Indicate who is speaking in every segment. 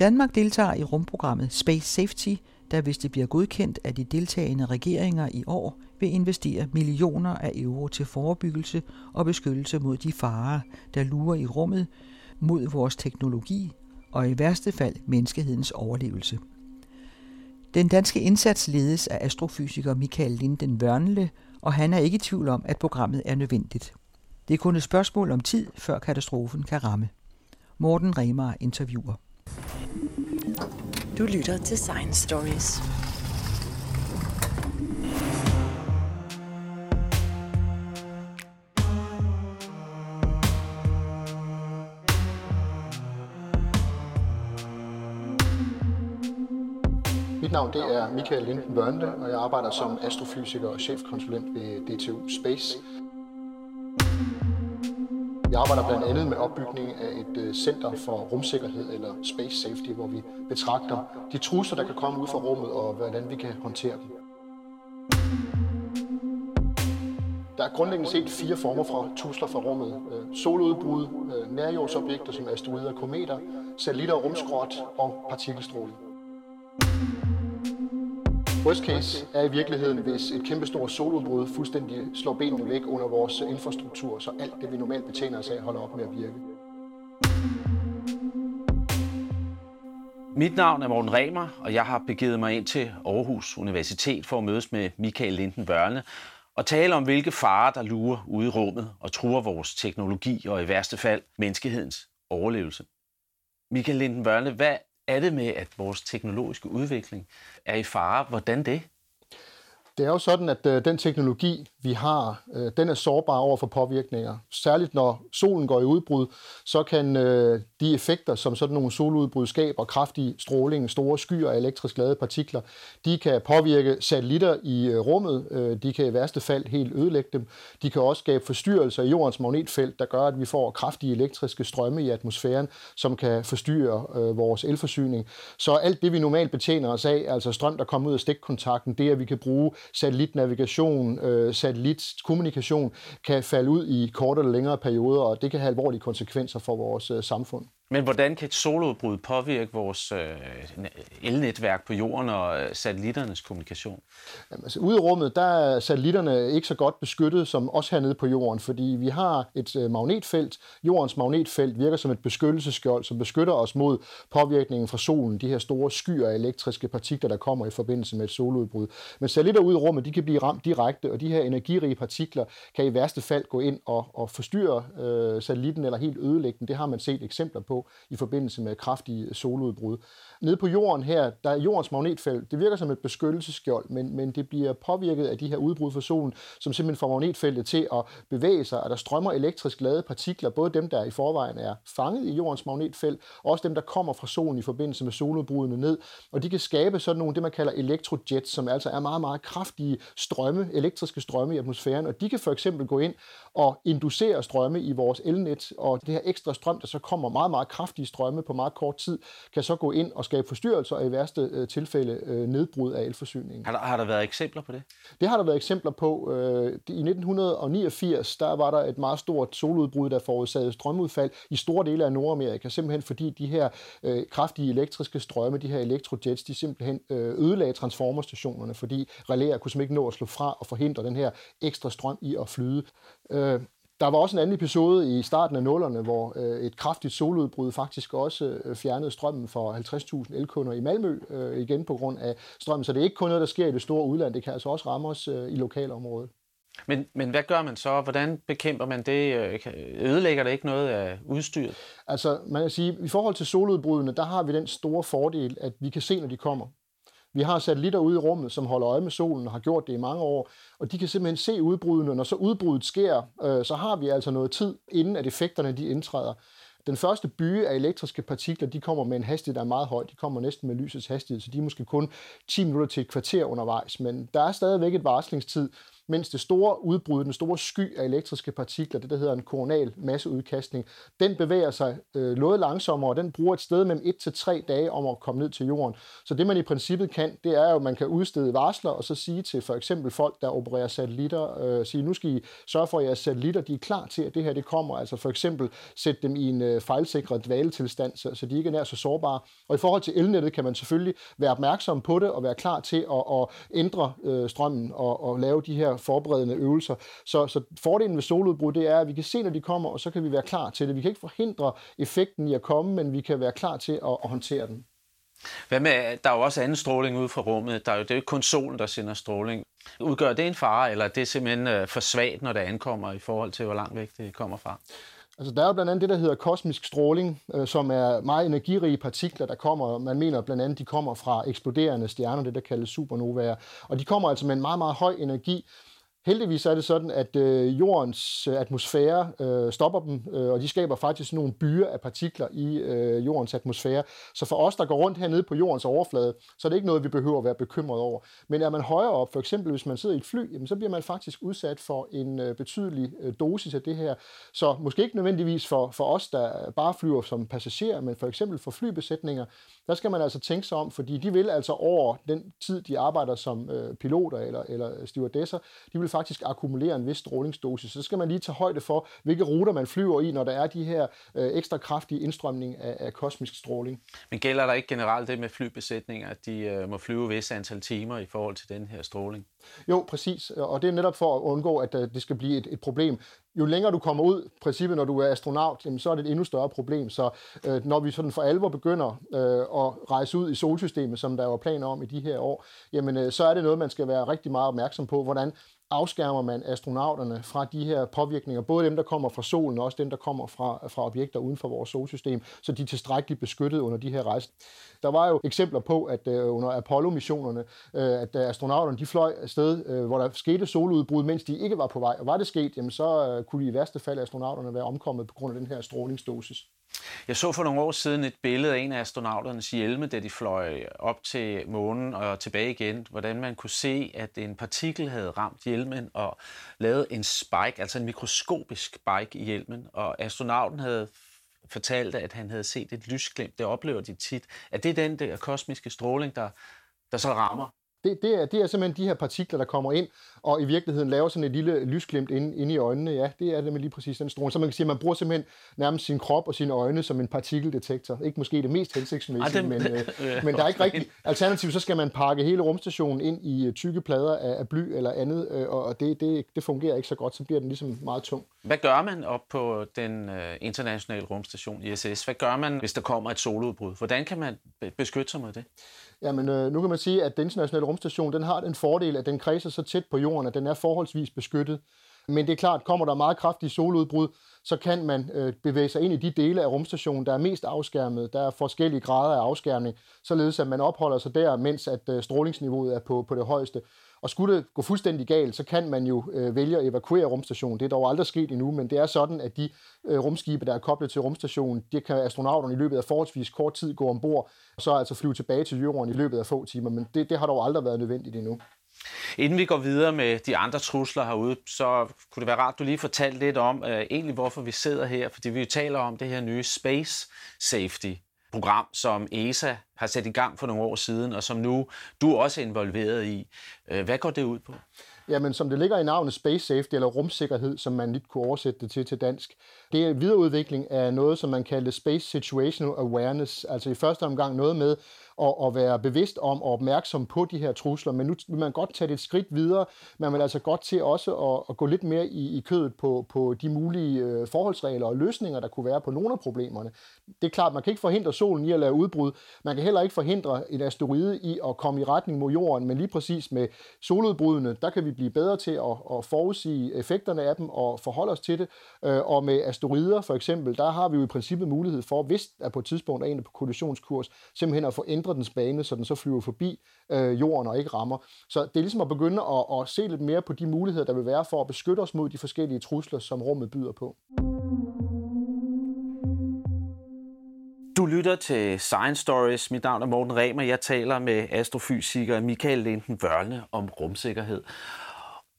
Speaker 1: Danmark deltager i rumprogrammet Space Safety, der hvis det bliver godkendt af de deltagende regeringer i år, vil investere millioner af euro til forebyggelse og beskyttelse mod de farer, der lurer i rummet, mod vores teknologi og i værste fald menneskehedens overlevelse. Den danske indsats ledes af astrofysiker Michael Linden Wørnle, og han er ikke i tvivl om, at programmet er nødvendigt. Det er kun et spørgsmål om tid, før katastrofen kan ramme. Morten Remar interviewer.
Speaker 2: Du lytter til Science Stories.
Speaker 3: Mit navn det er Michael Linden Børnle, og jeg arbejder som astrofysiker og chefkonsulent ved DTU Space. Jeg arbejder blandt andet med opbygning af et øh, center for rumsikkerhed eller space safety, hvor vi betragter de trusler, der kan komme ud fra rummet og hvordan vi kan håndtere dem. Der er grundlæggende set fire former for trusler fra rummet. Øh, soludbrud, øh, nærjordsobjekter som asteroider og kometer, satellitter og rumskrot og partikelstråling. Worst case er i virkeligheden, hvis et kæmpestort soludbrud fuldstændig slår benene væk under vores øh, infrastruktur, så alt det, vi normalt betjener os af, holder op med at virke.
Speaker 4: Mit navn er Morten Remer, og jeg har begivet mig ind til Aarhus Universitet for at mødes med Michael Linden Børne og tale om, hvilke farer, der lurer ude i rummet og truer vores teknologi og i værste fald menneskehedens overlevelse. Michael Linden Børne, hvad er det med, at vores teknologiske udvikling er i fare? Hvordan det?
Speaker 3: Det er jo sådan, at øh, den teknologi, vi har, øh, den er sårbar over for påvirkninger. Særligt når solen går i udbrud, så kan øh, de effekter, som sådan nogle soludbrud skaber, kraftig stråling, store skyer af elektrisk ladede partikler, de kan påvirke satellitter i øh, rummet. Øh, de kan i værste fald helt ødelægge dem. De kan også skabe forstyrrelser i jordens magnetfelt, der gør, at vi får kraftige elektriske strømme i atmosfæren, som kan forstyrre øh, vores elforsyning. Så alt det, vi normalt betjener os af, altså strøm, der kommer ud af stikkontakten, det at vi kan bruge satellitnavigation, øh, satellitkommunikation, kan falde ud i kortere eller længere perioder, og det kan have alvorlige konsekvenser for vores øh, samfund.
Speaker 4: Men hvordan kan et soludbrud påvirke vores øh, elnetværk på jorden og øh, satellitternes kommunikation?
Speaker 3: Jamen, altså, ude i rummet, der er satellitterne ikke så godt beskyttet som os hernede på jorden, fordi vi har et øh, magnetfelt. Jordens magnetfelt virker som et beskyttelsesskjold, som beskytter os mod påvirkningen fra solen, de her store skyer af elektriske partikler, der kommer i forbindelse med et soludbrud. Men satellitter ude i rummet, de kan blive ramt direkte, og de her energirige partikler kan i værste fald gå ind og, og forstyrre øh, satellitten eller helt ødelægge den. Det har man set eksempler på i forbindelse med kraftige soludbrud. Nede på jorden her, der er jordens magnetfelt, det virker som et beskyttelsesskjold, men, men det bliver påvirket af de her udbrud fra solen, som simpelthen får magnetfeltet til at bevæge sig, og der strømmer elektrisk ladede partikler, både dem, der i forvejen er fanget i jordens magnetfelt, og også dem, der kommer fra solen i forbindelse med soludbrudene ned, og de kan skabe sådan nogle, det man kalder elektrojets, som altså er meget, meget kraftige strømme, elektriske strømme i atmosfæren, og de kan for eksempel gå ind og inducere strømme i vores elnet, og det her ekstra strøm, der så kommer meget, meget kraftige strømme på meget kort tid, kan så gå ind og skabe forstyrrelser og i værste øh, tilfælde øh, nedbrud af elforsyningen.
Speaker 4: Har der, har der været eksempler på det?
Speaker 3: Det har der været eksempler på. Øh, I 1989 der var der et meget stort soludbrud, der forårsagede strømudfald i store dele af Nordamerika, simpelthen fordi de her kraftige elektriske strømme, de her elektrojets, de simpelthen ødelagde transformerstationerne, fordi relæer kunne simpelthen ikke nå at slå fra og forhindre den her ekstra strøm i at flyde. Der var også en anden episode i starten af nullerne, hvor øh, et kraftigt soludbrud faktisk også øh, fjernede strømmen for 50.000 elkunder i Malmø, øh, igen på grund af strømmen. Så det er ikke kun noget, der sker i det store udland, det kan altså også ramme os øh, i lokalområdet.
Speaker 4: Men, men hvad gør man så? Hvordan bekæmper man det? Ødelægger det ikke noget af udstyret?
Speaker 3: Altså, man kan sige, i forhold til soludbrudene, der har vi den store fordel, at vi kan se, når de kommer. Vi har satellitter ude i rummet, som holder øje med solen og har gjort det i mange år, og de kan simpelthen se udbrudene. Når så udbruddet sker, øh, så har vi altså noget tid, inden at effekterne de indtræder. Den første byge af elektriske partikler, de kommer med en hastighed, der er meget høj. De kommer næsten med lysets hastighed, så de er måske kun 10 minutter til et kvarter undervejs. Men der er stadigvæk et varslingstid, mens det store udbrud, den store sky af elektriske partikler, det der hedder en koronal masseudkastning, den bevæger sig øh, noget langsommere, og den bruger et sted mellem 1 til 3 dage om at komme ned til jorden. Så det man i princippet kan, det er jo, at man kan udstede varsler og så sige til for eksempel folk, der opererer satellitter, øh, sige, nu skal I sørge for, at jeres satellitter de er klar til, at det her det kommer. Altså for eksempel sætte dem i en øh, fejlsikret dvaletilstand, så, så de ikke er nær så sårbare. Og i forhold til elnettet kan man selvfølgelig være opmærksom på det og være klar til at, at ændre øh, strømmen og, og lave de her forberedende øvelser. Så, så fordelen ved soludbrud, det er, at vi kan se, når de kommer, og så kan vi være klar til det. Vi kan ikke forhindre effekten i at komme, men vi kan være klar til at, at håndtere den.
Speaker 4: Hvad med, der er jo også anden stråling ude fra rummet. Der er jo, det er jo ikke kun solen, der sender stråling. Udgør det en fare, eller er det simpelthen øh, for svagt, når det ankommer i forhold til, hvor langt væk det kommer fra?
Speaker 3: Altså, der er jo blandt andet det, der hedder kosmisk stråling, øh, som er meget energirige partikler, der kommer. Man mener blandt andet, de kommer fra eksploderende stjerner, det der kaldes supernovaer. Og de kommer altså med en meget, meget høj energi, Heldigvis er det sådan, at øh, jordens øh, atmosfære øh, stopper dem, øh, og de skaber faktisk nogle byer af partikler i øh, jordens atmosfære. Så for os, der går rundt hernede på jordens overflade, så er det ikke noget, vi behøver at være bekymret over. Men er man højere op, for eksempel hvis man sidder i et fly, jamen, så bliver man faktisk udsat for en øh, betydelig øh, dosis af det her. Så måske ikke nødvendigvis for, for os, der bare flyver som passagerer, men for eksempel for flybesætninger, der skal man altså tænke sig om, fordi de vil altså over den tid, de arbejder som øh, piloter eller, eller stewardesser, de vil faktisk akkumulere en vis strålingsdosis. Så skal man lige tage højde for, hvilke ruter man flyver i, når der er de her øh, ekstra kraftige indstrømning af, af kosmisk stråling.
Speaker 4: Men gælder der ikke generelt det med flybesætninger, at de øh, må flyve vis antal timer i forhold til den her stråling?
Speaker 3: Jo, præcis. Og det er netop for at undgå, at øh, det skal blive et, et problem. Jo længere du kommer ud, princippet når du er astronaut, jamen, så er det et endnu større problem. Så øh, når vi sådan for alvor begynder øh, at rejse ud i solsystemet, som der var planer om i de her år, jamen, øh, så er det noget, man skal være rigtig meget opmærksom på, hvordan afskærmer man astronauterne fra de her påvirkninger, både dem, der kommer fra solen, og også dem, der kommer fra, fra objekter uden for vores solsystem, så de er tilstrækkeligt beskyttet under de her rejser. Der var jo eksempler på, at øh, under Apollo-missionerne, øh, at øh, astronauterne de fløj afsted, øh, hvor der skete soludbrud, mens de ikke var på vej. Og var det sket, jamen så øh, kunne de i værste fald astronauterne være omkommet på grund af den her strålingsdosis.
Speaker 4: Jeg så for nogle år siden et billede af en af astronauternes hjelme, da de fløj op til månen og tilbage igen, hvordan man kunne se, at en partikel havde ramt hjelmen og lavet en spike, altså en mikroskopisk spike i hjelmen, og astronauten havde fortalt, at han havde set et lysglimt. Det oplever de tit. Er det den der kosmiske stråling, der, der så rammer?
Speaker 3: Det, det, er, det er simpelthen de her partikler, der kommer ind, og i virkeligheden laver sådan et lille lysglimt inde, inde i øjnene. Ja, det er det med lige præcis den stråling. Så man kan sige, at man bruger simpelthen nærmest sin krop og sine øjne som en partikeldetektor. Ikke måske det mest hensigtsmæssige, men, øh, men der er ikke rigtig alternativ. Så skal man pakke hele rumstationen ind i øh, tykke plader af, af bly eller andet, øh, og det, det, det fungerer ikke så godt. Så bliver den ligesom meget tung.
Speaker 4: Hvad gør man op på den øh, internationale rumstation ISS? Hvad gør man, hvis der kommer et soludbrud? Hvordan kan man beskytte sig mod det?
Speaker 3: Jamen, øh, nu kan man sige, at den internationale rumstation den har den fordel, at den kredser så tæt på jorden, at den er forholdsvis beskyttet. Men det er klart, kommer der meget kraftige soludbrud, så kan man øh, bevæge sig ind i de dele af rumstationen, der er mest afskærmet. Der er forskellige grader af afskærmning, således at man opholder sig der, mens at øh, strålingsniveauet er på, på det højeste. Og skulle det gå fuldstændig galt, så kan man jo øh, vælge at evakuere rumstationen. Det er dog aldrig sket endnu, men det er sådan, at de øh, rumskibe, der er koblet til rumstationen, det kan astronauterne i løbet af forholdsvis kort tid gå ombord, og så altså flyve tilbage til jorden i løbet af få timer. Men det, det har dog aldrig været nødvendigt endnu.
Speaker 4: Inden vi går videre med de andre trusler herude, så kunne det være rart, at du lige fortalte lidt om øh, egentlig, hvorfor vi sidder her, fordi vi taler om det her nye Space Safety program, som ESA har sat i gang for nogle år siden, og som nu du også er involveret i. Øh, hvad går det ud på?
Speaker 3: Jamen, som det ligger i navnet Space Safety, eller rumsikkerhed, som man lidt kunne oversætte det til til dansk, det er videreudvikling af noget, som man kalder Space Situational Awareness, altså i første omgang noget med at, at være bevidst om og opmærksom på de her trusler, men nu vil man godt tage det et skridt videre. Man vil altså godt til også at, at gå lidt mere i, i kødet på, på de mulige øh, forholdsregler og løsninger, der kunne være på nogle af problemerne. Det er klart, man kan ikke forhindre solen i at lave udbrud. Man kan heller ikke forhindre en asteroide i at komme i retning mod jorden, men lige præcis med soludbrudene, der kan vi blive bedre til at, at forudsige effekterne af dem og forholde os til det. Øh, og med asteroider for eksempel, der har vi jo i princippet mulighed for, hvis der på et tidspunkt er en på kollisionskurs, simpelthen at få ændret dens bane, så den så flyver forbi øh, jorden og ikke rammer. Så det er ligesom at begynde at, at se lidt mere på de muligheder, der vil være for at beskytte os mod de forskellige trusler, som rummet byder på.
Speaker 4: Du lytter til Science Stories. Mit navn er Morten Remer. Jeg taler med astrofysiker Michael Linden Vørne om rumsikkerhed.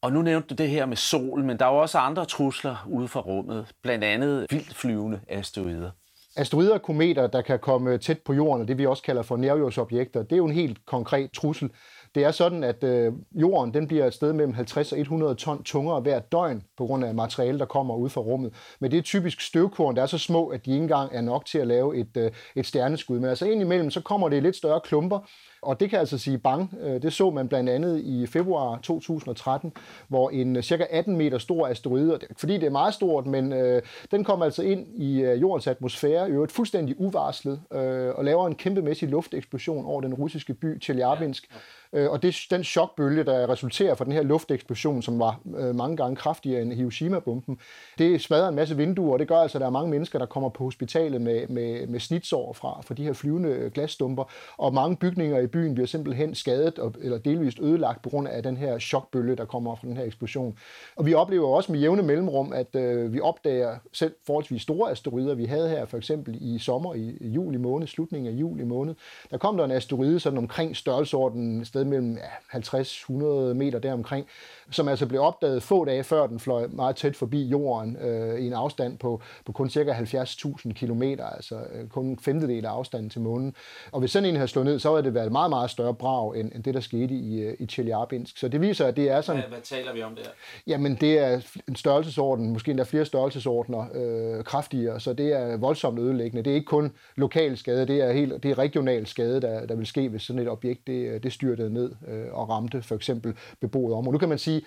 Speaker 4: Og nu nævnte du det her med sol, men der er jo også andre trusler ude for rummet, blandt andet vildflyvende asteroider.
Speaker 3: Asteroider og kometer, der kan komme tæt på jorden, og det vi også kalder for nærjordsobjekter, det er jo en helt konkret trussel. Det er sådan, at øh, jorden den bliver et sted mellem 50 og 100 ton tungere hver døgn på grund af materiale, der kommer ud fra rummet. Men det er typisk støvkorn, der er så små, at de ikke engang er nok til at lave et, øh, et stjerneskud. Men altså indimellem, så kommer det i lidt større klumper, og det kan altså sige bang. Øh, det så man blandt andet i februar 2013, hvor en øh, cirka 18 meter stor asteroide, fordi det er meget stort, men øh, den kom altså ind i øh, jordens atmosfære, i øvrigt fuldstændig uvarslet, øh, og laver en kæmpemæssig lufteksplosion over den russiske by Tjeljabinsk. Ja, ja. Øh, og det, den chokbølge, der resulterer fra den her lufteksplosion, som var øh, mange gange kraftigere end Hiroshima-bomben, det smadrer en masse vinduer, og det gør altså, at der er mange mennesker, der kommer på hospitalet med, med, med snitsår fra, fra de her flyvende øh, glasstumper, og mange bygninger i byen bliver simpelthen skadet og, eller delvist ødelagt på grund af den her chokbølge, der kommer fra den her eksplosion. Og vi oplever også med jævne mellemrum, at øh, vi opdager selv forholdsvis store asteroider. Vi havde her for eksempel i sommer, i, i juli måned, slutningen af juli måned, der kom der en asteroide sådan omkring størrelsesordenen sted mellem ja, 50-100 meter deromkring, som altså blev opdaget få dage før den fløj meget tæt forbi jorden øh, i en afstand på, på kun cirka 70.000 km, altså øh, kun en femtedel af afstanden til månen. Og hvis sådan en havde slået ned, så havde det været et meget, meget større brag, end, end det, der skete i, øh, i Chelyabinsk. Så det viser, at det er sådan...
Speaker 4: Hvad, hvad taler vi om der?
Speaker 3: Jamen, det er en størrelsesorden, måske endda flere størrelsesordner øh, kraftigere, så det er voldsomt ødelæggende. Det er ikke kun lokal skade, det er, helt, det er regional skade, der, der vil ske, hvis sådan et objekt det, det styrtede ned øh, og ramte for eksempel beboet område. Nu kan man sige,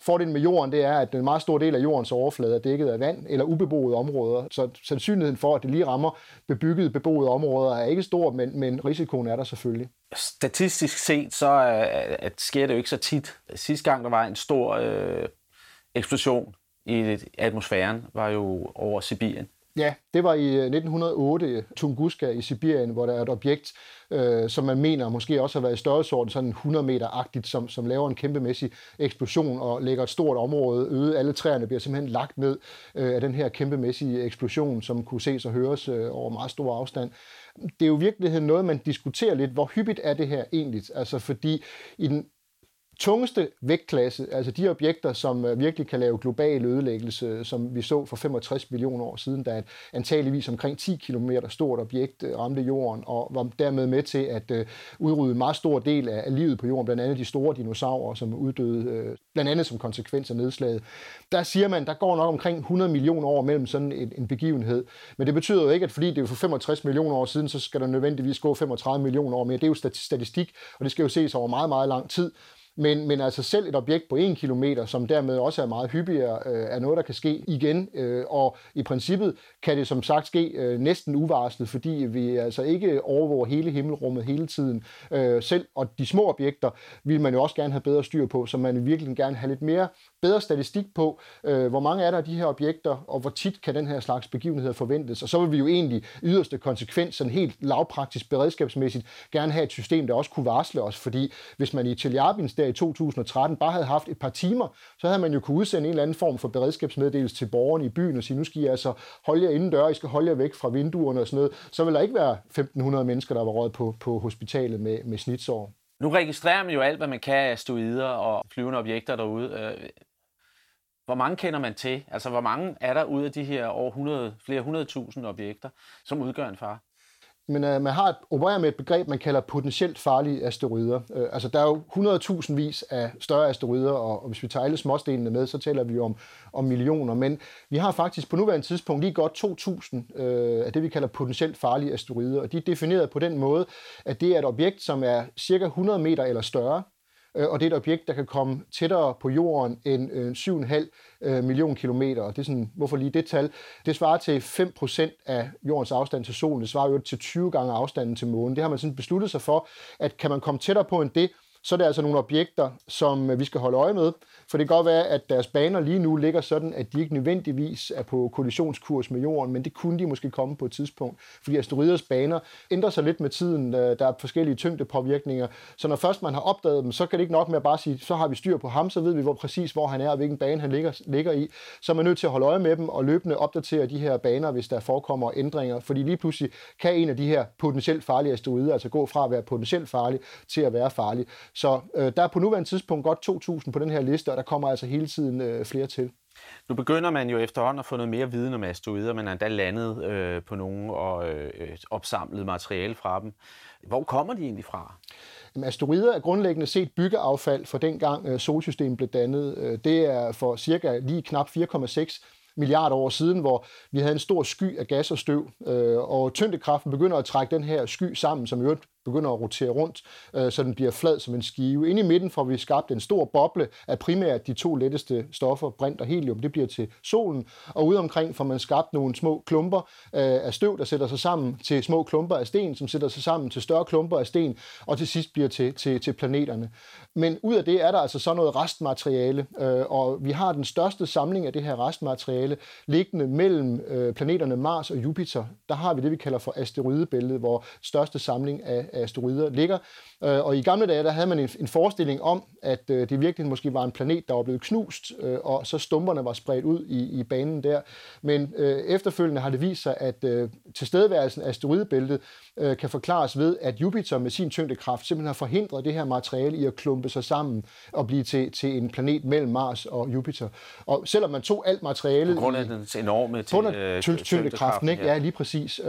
Speaker 3: Fordelen med jorden, det er, at en meget stor del af jordens overflade er dækket af vand eller ubeboede områder. Så sandsynligheden for, at det lige rammer bebyggede beboede områder, er ikke stor, men, men risikoen er der selvfølgelig.
Speaker 4: Statistisk set, så øh, at sker det jo ikke så tit. Sidste gang, der var en stor øh, eksplosion i atmosfæren, var jo over Sibirien.
Speaker 3: Ja, det var i øh, 1908 Tunguska i Sibirien, hvor der er et objekt, øh, som man mener måske også har været i størrelsesorden sådan 100 meter-agtigt, som, som laver en kæmpemæssig eksplosion og lægger et stort område øde. Alle træerne bliver simpelthen lagt ned øh, af den her kæmpemæssige eksplosion, som kunne ses og høres øh, over meget stor afstand. Det er jo i virkeligheden noget, man diskuterer lidt, hvor hyppigt er det her egentlig? Altså fordi i den tungeste vægtklasse, altså de objekter, som øh, virkelig kan lave global ødelæggelse, som vi så for 65 millioner år siden, da et antageligvis omkring 10 km stort objekt øh, ramte jorden, og var dermed med til at øh, udrydde en meget stor del af livet på jorden, blandt andet de store dinosaurer, som uddøde, blandt andet som konsekvens af nedslaget. Der siger man, der går nok omkring 100 millioner år mellem sådan en, en begivenhed, men det betyder jo ikke, at fordi det er for 65 millioner år siden, så skal der nødvendigvis gå 35 millioner år mere. Det er jo statistik, og det skal jo ses over meget, meget lang tid. Men, men altså selv et objekt på 1 km, som dermed også er meget hyppigere, øh, er noget, der kan ske igen. Øh, og i princippet kan det som sagt ske øh, næsten uvarslet, fordi vi altså ikke overvåger hele himmelrummet hele tiden. Øh, selv og de små objekter vil man jo også gerne have bedre styr på, så man vil virkelig gerne have lidt mere bedre statistik på, øh, hvor mange er der af de her objekter, og hvor tit kan den her slags begivenheder forventes. Og så vil vi jo egentlig yderste konsekvens, sådan helt lavpraktisk beredskabsmæssigt, gerne have et system, der også kunne varsle os, fordi hvis man i Tjeljabins der i 2013 bare havde haft et par timer, så havde man jo kunne udsende en eller anden form for beredskabsmeddelelse til borgerne i byen og sige, nu skal I altså holde jer indendør, I skal holde jer væk fra vinduerne og sådan noget. Så ville der ikke være 1.500 mennesker, der var råd på, på hospitalet med, med snitsår.
Speaker 4: Nu registrerer man jo alt, hvad man kan af stoider og flyvende objekter derude. Øh, hvor mange kender man til? Altså, hvor mange er der ud af de her over 100, flere 100.000 objekter, som udgør en fare?
Speaker 3: Men øh, man har et, opererer med et begreb, man kalder potentielt farlige asteroider. Øh, altså, der er jo 100.000 vis af større asteroider, og, og hvis vi tager alle småstenene med, så taler vi om, om millioner. Men vi har faktisk på nuværende tidspunkt lige godt 2.000 øh, af det, vi kalder potentielt farlige asteroider, og de er defineret på den måde, at det er et objekt, som er cirka 100 meter eller større, Øh, og det er et objekt, der kan komme tættere på jorden end øh, 7,5 øh, million kilometer. Og det er sådan, hvorfor lige det tal? Det svarer til 5% af jordens afstand til solen. Det svarer jo til 20 gange afstanden til månen. Det har man sådan besluttet sig for, at kan man komme tættere på end det, så er det altså nogle objekter, som øh, vi skal holde øje med. For det kan godt være, at deres baner lige nu ligger sådan, at de ikke nødvendigvis er på kollisionskurs med jorden, men det kunne de måske komme på et tidspunkt. Fordi asteroiders baner ændrer sig lidt med tiden. Øh, der er forskellige tyngdepåvirkninger. Så når først man har opdaget dem, så kan det ikke nok med at bare sige, så har vi styr på ham, så ved vi hvor præcis, hvor han er og hvilken bane han ligger, ligger i. Så er man nødt til at holde øje med dem og løbende opdatere de her baner, hvis der forekommer ændringer. Fordi lige pludselig kan en af de her potentielt farlige asteroider altså gå fra at være potentielt farlig til at være farlig. Så øh, der er på nuværende tidspunkt godt 2.000 på den her liste, og der kommer altså hele tiden øh, flere til.
Speaker 4: Nu begynder man jo efterhånden at få noget mere viden om asteroider. Man er endda landet øh, på nogle og øh, opsamlet materiale fra dem. Hvor kommer de egentlig fra?
Speaker 3: Jamen, asteroider er grundlæggende set byggeaffald fra dengang øh, solsystemet blev dannet. Øh, det er for cirka lige knap 4,6 milliarder år siden, hvor vi havde en stor sky af gas og støv, øh, og tyngdekraften begynder at trække den her sky sammen, som i øvrigt begynder at rotere rundt, øh, så den bliver flad som en skive. Inde i midten får vi skabt en stor boble af primært de to letteste stoffer, brint og helium. Det bliver til solen, og ude omkring får man skabt nogle små klumper øh, af støv, der sætter sig sammen til små klumper af sten, som sætter sig sammen til større klumper af sten, og til sidst bliver til, til, til planeterne. Men ud af det er der altså så noget restmateriale, øh, og vi har den største samling af det her restmateriale liggende mellem øh, planeterne Mars og Jupiter. Der har vi det, vi kalder for asteroidebæltet, hvor største samling af asteroider ligger. Øh, og i gamle dage, der havde man en forestilling om, at øh, det virkelig måske var en planet, der var blevet knust, øh, og så stumperne var spredt ud i, i banen der. Men efterfølgende har det vist sig, at tilstedeværelsen af asteroidebæltet kan forklares ved, at Jupiter med sin tyngdekraft simpelthen har forhindret det her materiale i at klumpe sig sammen og blive til, til en planet mellem Mars og Jupiter. Og selvom man tog alt materialet...
Speaker 4: På grund af den enorme
Speaker 3: til, tyngdekraften, ikke? Ja. ja, lige præcis.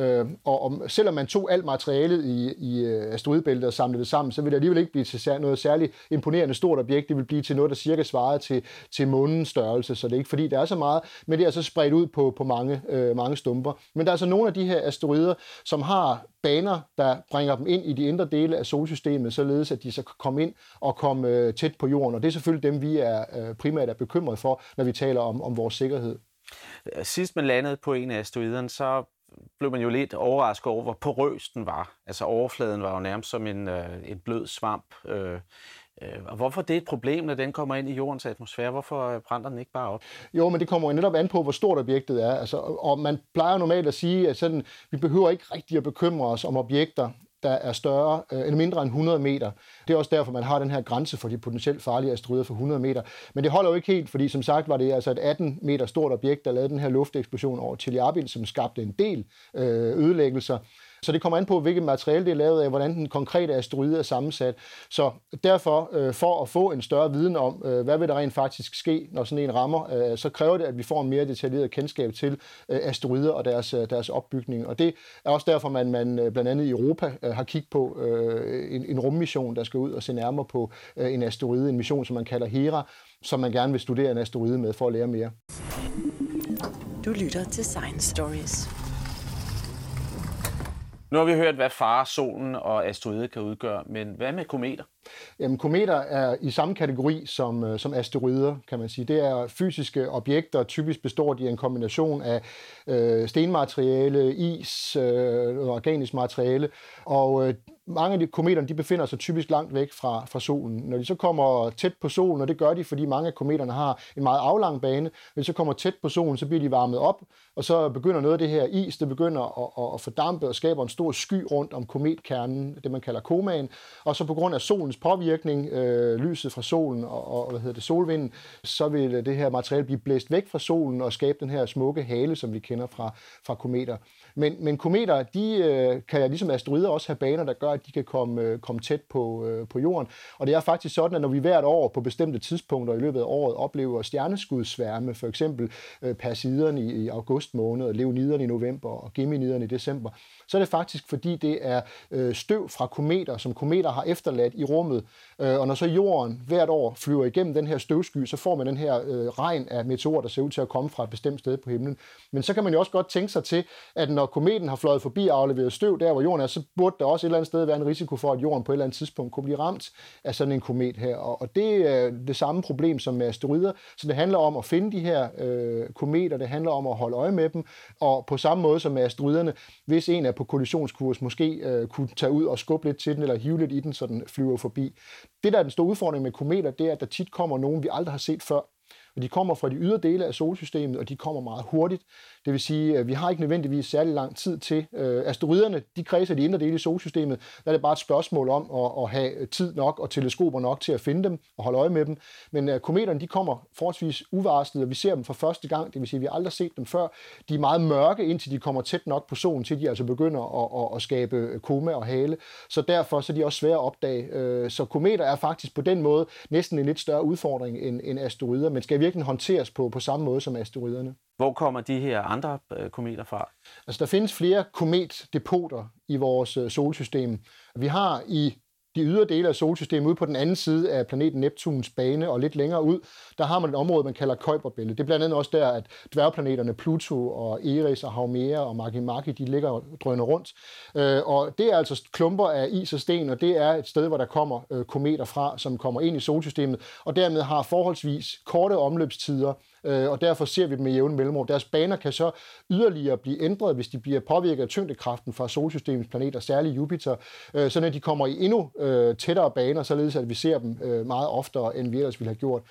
Speaker 3: Og, og selvom man tog alt materialet i, i Øh, asteroidebæltet og samlede det sammen, så vil det alligevel ikke blive til noget særligt imponerende stort objekt. Det vil blive til noget, der cirka svarer til, til månens størrelse, så det er ikke fordi, der er så meget, men det er altså spredt ud på, på mange, øh, mange stumper. Men der er altså nogle af de her asteroider, som har baner, der bringer dem ind i de indre dele af solsystemet, således at de så kan komme ind og komme øh, tæt på jorden. Og det er selvfølgelig dem, vi er øh, primært er bekymret for, når vi taler om, om vores sikkerhed.
Speaker 4: Sidst man landede på en af asteroiderne, så blev man jo lidt overrasket over, hvor porøs den var. Altså overfladen var jo nærmest som en, øh, en blød svamp. Øh, øh, og hvorfor det er et problem, når den kommer ind i jordens atmosfære? Hvorfor øh, brænder den ikke bare op?
Speaker 3: Jo, men det kommer jo netop an på, hvor stort objektet er. Altså, og man plejer normalt at sige, at sådan, vi behøver ikke rigtig at bekymre os om objekter, der er større øh, eller mindre end 100 meter. Det er også derfor, man har den her grænse for de potentielt farlige asteroider for 100 meter. Men det holder jo ikke helt, fordi som sagt var det altså et 18 meter stort objekt, der lavede den her lufteksplosion over Chelyabinsk, som skabte en del øh, ødelæggelser. Så det kommer an på, hvilket materiale det er lavet af, hvordan den konkrete asteroide er sammensat. Så derfor, øh, for at få en større viden om, øh, hvad vil der rent faktisk ske, når sådan en rammer, øh, så kræver det, at vi får en mere detaljeret kendskab til øh, asteroider og deres, øh, deres opbygning. Og det er også derfor, man, man øh, blandt andet i Europa har kigget på en, en rummission, der skal ud og se nærmere på en asteroide, en mission, som man kalder Hera, som man gerne vil studere en asteroide med for at lære mere.
Speaker 2: Du lytter til Science Stories.
Speaker 4: Nu har vi hørt, hvad far, solen og asteroider kan udgøre, men hvad med kometer?
Speaker 3: Jamen, kometer er i samme kategori som, øh, som asteroider, kan man sige. Det er fysiske objekter, typisk består de af en kombination af øh, stenmateriale, is, øh, organisk materiale, og øh, mange af de kometerne de befinder sig typisk langt væk fra, fra solen. Når de så kommer tæt på solen, og det gør de, fordi mange af kometerne har en meget aflang bane, når de så kommer tæt på solen, så bliver de varmet op, og så begynder noget af det her is, det begynder at, at fordampe og skaber en stor sky rundt om kometkernen, det man kalder komaen, og så på grund af solens påvirkning, øh, lyset fra solen og, og hvad hedder det, solvinden, så vil det her materiale blive blæst væk fra solen og skabe den her smukke hale, som vi kender fra, fra kometer. Men, men kometer, de øh, kan ligesom asteroider også have baner, der gør, at de kan komme, øh, komme tæt på, øh, på jorden. Og det er faktisk sådan, at når vi hvert år på bestemte tidspunkter i løbet af året oplever stjerneskudsværme, for eksempel øh, persiderne i, i august måned, leoniderne i november og geminiderne i december, så er det faktisk fordi, det er øh, støv fra kometer, som kometer har efterladt i rummet. Øh, og når så jorden hvert år flyver igennem den her støvsky, så får man den her øh, regn af meteorer, der ser ud til at komme fra et bestemt sted på himlen. Men så kan man jo også godt tænke sig til, at når kometen har fløjet forbi og afleveret støv der, hvor jorden er, så burde der også et eller andet sted være en risiko for, at jorden på et eller andet tidspunkt kunne blive ramt af sådan en komet her. Og, og det er det samme problem som med asteroider. Så det handler om at finde de her øh, kometer, det handler om at holde øje med dem, og på samme måde som med asteroiderne, hvis en er på kollisionskurs, måske øh, kunne tage ud og skubbe lidt til den, eller hive lidt i den, så den flyver forbi. Det, der er den store udfordring med kometer, det er, at der tit kommer nogen, vi aldrig har set før. Og de kommer fra de ydre dele af solsystemet, og de kommer meget hurtigt. Det vil sige, at vi har ikke nødvendigvis særlig lang tid til. Øh, asteroiderne, de kredser de indre dele i solsystemet. Der er det bare et spørgsmål om at, at have tid nok og teleskoper nok til at finde dem og holde øje med dem. Men øh, kometerne, de kommer forholdsvis uvarslet, og vi ser dem for første gang. Det vil sige, at vi har aldrig set dem før. De er meget mørke, indtil de kommer tæt nok på solen, til de altså begynder at, at, at skabe øh, koma og hale. Så derfor så er de også svære at opdage. Øh, så kometer er faktisk på den måde næsten en lidt større udfordring end, end asteroider, men skal virkelig håndteres på, på samme måde som asteroiderne.
Speaker 4: Hvor kommer de her andre øh, kometer fra?
Speaker 3: Altså, der findes flere kometdepoter i vores øh, solsystem. Vi har i de ydre dele af solsystemet ude på den anden side af planeten Neptuns bane og lidt længere ud, der har man et område, man kalder Kuiperbæltet. Det er blandt andet også der, at dværgplaneterne Pluto og Eris og Haumea og Makimaki, de ligger og drøner rundt. Øh, og det er altså klumper af is og sten, og det er et sted, hvor der kommer øh, kometer fra, som kommer ind i solsystemet, og dermed har forholdsvis korte omløbstider, øh, og derfor ser vi dem med jævne mellemrum. Deres baner kan så yderligere blive ændret, hvis de bliver påvirket af tyngdekraften fra solsystemets planeter, særligt Jupiter, øh, så når de kommer i endnu øh, tættere baner, således at vi ser dem øh, meget oftere, end vi ellers ville have gjort.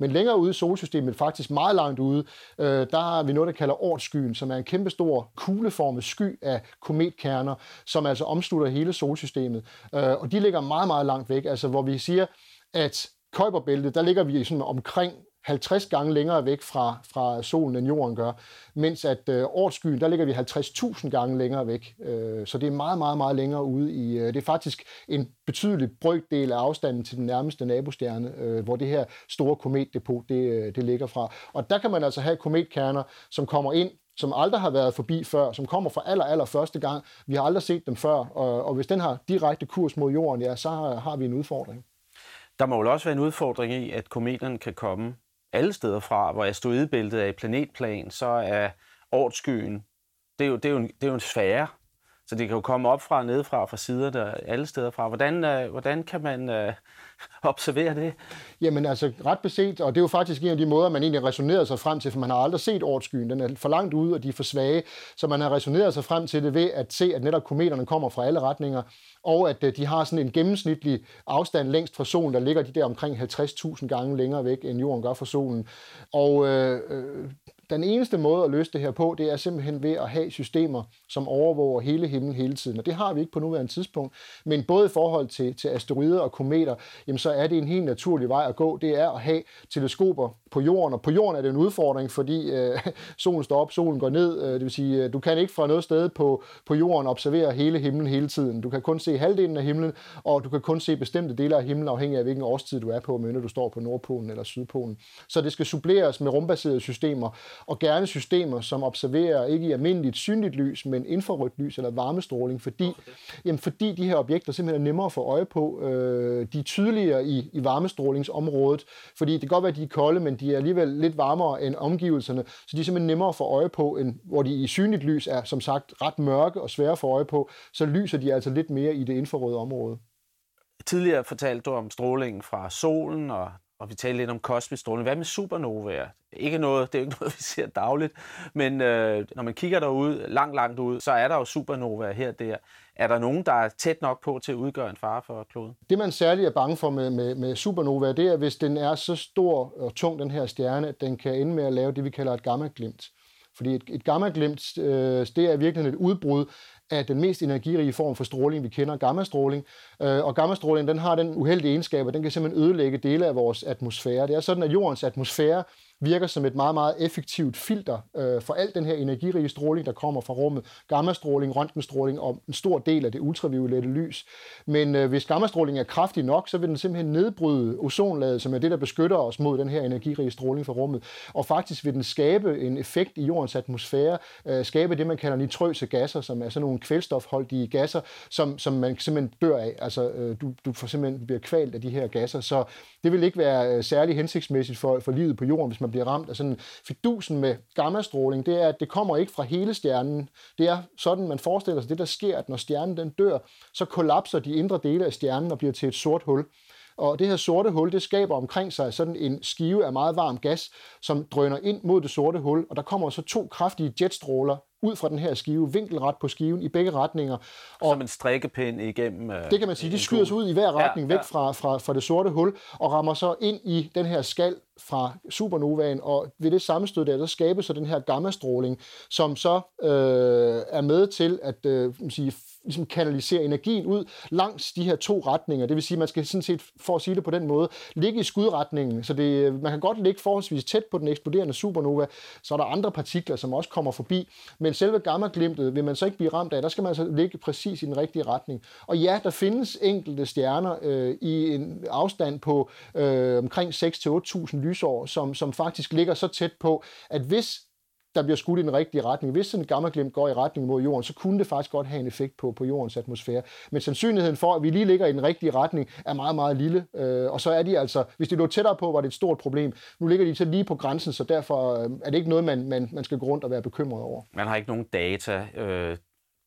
Speaker 3: Men længere ude i solsystemet, faktisk meget langt ude, øh, der har vi noget, der kalder Ortskyen, som er en kæmpestor kugleformet sky af kometkerner, som altså omslutter hele solsystemet. Øh, og de ligger meget, meget langt væk, altså hvor vi siger, at Kuiperbæltet, der ligger vi sådan omkring 50 gange længere væk fra, fra solen, end jorden gør, mens at øh, årskyen, der ligger vi 50.000 gange længere væk. Øh, så det er meget, meget, meget længere ude i... Øh, det er faktisk en betydelig brøkdel af afstanden til den nærmeste nabostjerne, øh, hvor det her store kometdepot, det, øh, det ligger fra. Og der kan man altså have kometkerner, som kommer ind som aldrig har været forbi før, som kommer for aller, aller første gang. Vi har aldrig set dem før, og, og hvis den har direkte kurs mod jorden, ja, så har, har vi en udfordring.
Speaker 4: Der må jo også være en udfordring i, at kometerne kan komme alle steder fra, hvor asteroidebæltet er i planetplan, så er årtskyen, det er jo, det er jo, en, det er jo en sfære. Så det kan jo komme op fra, nedefra, fra sider, der alle steder fra. Hvordan, øh, hvordan kan man øh, observere det?
Speaker 3: Jamen altså ret beset, og det er jo faktisk en af de måder, man egentlig resonerede sig frem til, for man har aldrig set årtskyen. Den er for langt ude, og de er for svage, så man har resoneret sig frem til det ved at se, at netop kometerne kommer fra alle retninger, og at øh, de har sådan en gennemsnitlig afstand længst fra solen, der ligger de der omkring 50.000 gange længere væk, end jorden gør fra solen. Og øh, øh den eneste måde at løse det her på, det er simpelthen ved at have systemer, som overvåger hele himlen hele tiden. Og det har vi ikke på nuværende tidspunkt. Men både i forhold til, til asteroider og kometer, jamen så er det en helt naturlig vej at gå. Det er at have teleskoper på jorden. Og på jorden er det en udfordring, fordi øh, solen står op, solen går ned. Øh, det vil sige, øh, du kan ikke fra noget sted på, på jorden observere hele himlen hele tiden. Du kan kun se halvdelen af himlen, og du kan kun se bestemte dele af himlen, afhængig af hvilken årstid du er på, men du står på Nordpolen eller Sydpolen. Så det skal suppleres med rumbaserede systemer, og gerne systemer, som observerer ikke i almindeligt synligt lys, men infrarødt lys eller varmestråling, fordi, jamen, fordi de her objekter simpelthen er nemmere at få øje på. Øh, de er tydeligere i, i varmestrålingsområdet, fordi det kan godt være, at de er kolde, men de er alligevel lidt varmere end omgivelserne, så de er simpelthen nemmere at få øje på, end hvor de i synligt lys er som sagt ret mørke og svære at få øje på, så lyser de altså lidt mere i det infrarøde område.
Speaker 4: Tidligere fortalte du om strålingen fra solen og og vi talte lidt om kosmisk stråling. Hvad med supernovaer? Ikke noget, det er ikke noget, vi ser dagligt, men øh, når man kigger derud, langt, langt ud, så er der jo supernovaer her og der. Er der nogen, der er tæt nok på til at udgøre en fare for kloden?
Speaker 3: Det, man særligt er bange for med, med, med supernova, det er, hvis den er så stor og tung, den her stjerne, at den kan ende med at lave det, vi kalder et gammaglimt. Fordi et, et gammaglimt, øh, det er virkelig et udbrud af den mest energirige form for stråling, vi kender, gammastråling. Øh, og gammastråling, den har den uheldige egenskab, at den kan simpelthen ødelægge dele af vores atmosfære. Det er sådan, at jordens atmosfære virker som et meget, meget effektivt filter øh, for al den her energirige stråling, der kommer fra rummet. Gammastråling, røntgenstråling og en stor del af det ultraviolette lys. Men øh, hvis gammastråling er kraftig nok, så vil den simpelthen nedbryde ozonlaget, som er det, der beskytter os mod den her energirige stråling fra rummet. Og faktisk vil den skabe en effekt i jordens atmosfære, øh, skabe det, man kalder nitrøse gasser, som er sådan nogle kvælstofholdige gasser, som, som man simpelthen dør af. Altså, øh, du, du får simpelthen bliver kvalt af de her gasser. Så det vil ikke være øh, særlig hensigtsmæssigt for, for livet på jorden, hvis man bliver ramt af sådan fidusen med gammastråling, det er, at det kommer ikke fra hele stjernen. Det er sådan, man forestiller sig det, der sker, at når stjernen den dør, så kollapser de indre dele af stjernen og bliver til et sort hul. Og det her sorte hul, det skaber omkring sig sådan en skive af meget varm gas, som drøner ind mod det sorte hul, og der kommer så to kraftige jetstråler ud fra den her skive, vinkelret på skiven i begge retninger.
Speaker 4: Og Som en strikkepind igennem...
Speaker 3: Øh, det kan man sige. De skyder sig ud i hver retning, ja, væk ja. Fra, fra, fra det sorte hul, og rammer så ind i den her skal fra supernovaen, og ved det sammenstød der, der skabes så den her gammastråling, som så øh, er med til at øh, sige, ligesom kanalisere energien ud langs de her to retninger. Det vil sige, at man skal sådan set, for at sige det på den måde, ligge i skudretningen. Så det, øh, man kan godt ligge forholdsvis tæt på den eksploderende supernova. Så er der andre partikler, som også kommer forbi. Men selve gammaglimtet vil man så ikke blive ramt af. Der skal man altså ligge præcis i den rigtige retning. Og ja, der findes enkelte stjerner øh, i en afstand på øh, omkring 6-8.000 lysår, som, som faktisk ligger så tæt på, at hvis der bliver skudt i den rigtige retning. Hvis sådan en gammaglimt går i retning mod jorden, så kunne det faktisk godt have en effekt på, på jordens atmosfære. Men sandsynligheden for, at vi lige ligger i den rigtige retning, er meget, meget lille. Øh, og så er de altså, hvis de lå tættere på, var det et stort problem. Nu ligger de så lige på grænsen, så derfor øh, er det ikke noget, man, man, man skal gå rundt og være bekymret over.
Speaker 4: Man har ikke nogen data øh,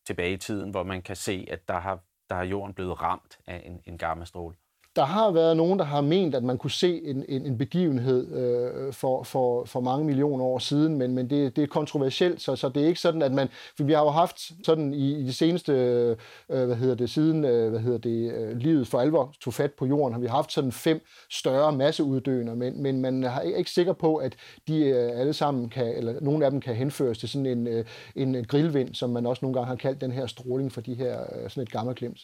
Speaker 4: tilbage i tiden, hvor man kan se, at der har, der har jorden blevet ramt af en, en gammastråle
Speaker 3: der har været nogen, der har ment, at man kunne se en, en, en begivenhed øh, for, for, for mange millioner år siden, men, men det, det er kontroversielt, så, så det er ikke sådan, at man... For vi har jo haft sådan i, i de seneste, øh, hvad hedder det, siden øh, hvad hedder det, øh, livet for alvor tog fat på jorden, har vi haft sådan fem større masseuddøende, men, men man er ikke sikker på, at de øh, alle sammen kan, eller nogle af dem kan henføres til sådan en, øh, en grillvind, som man også nogle gange har kaldt den her stråling for de her, øh, sådan et gammelt glimt.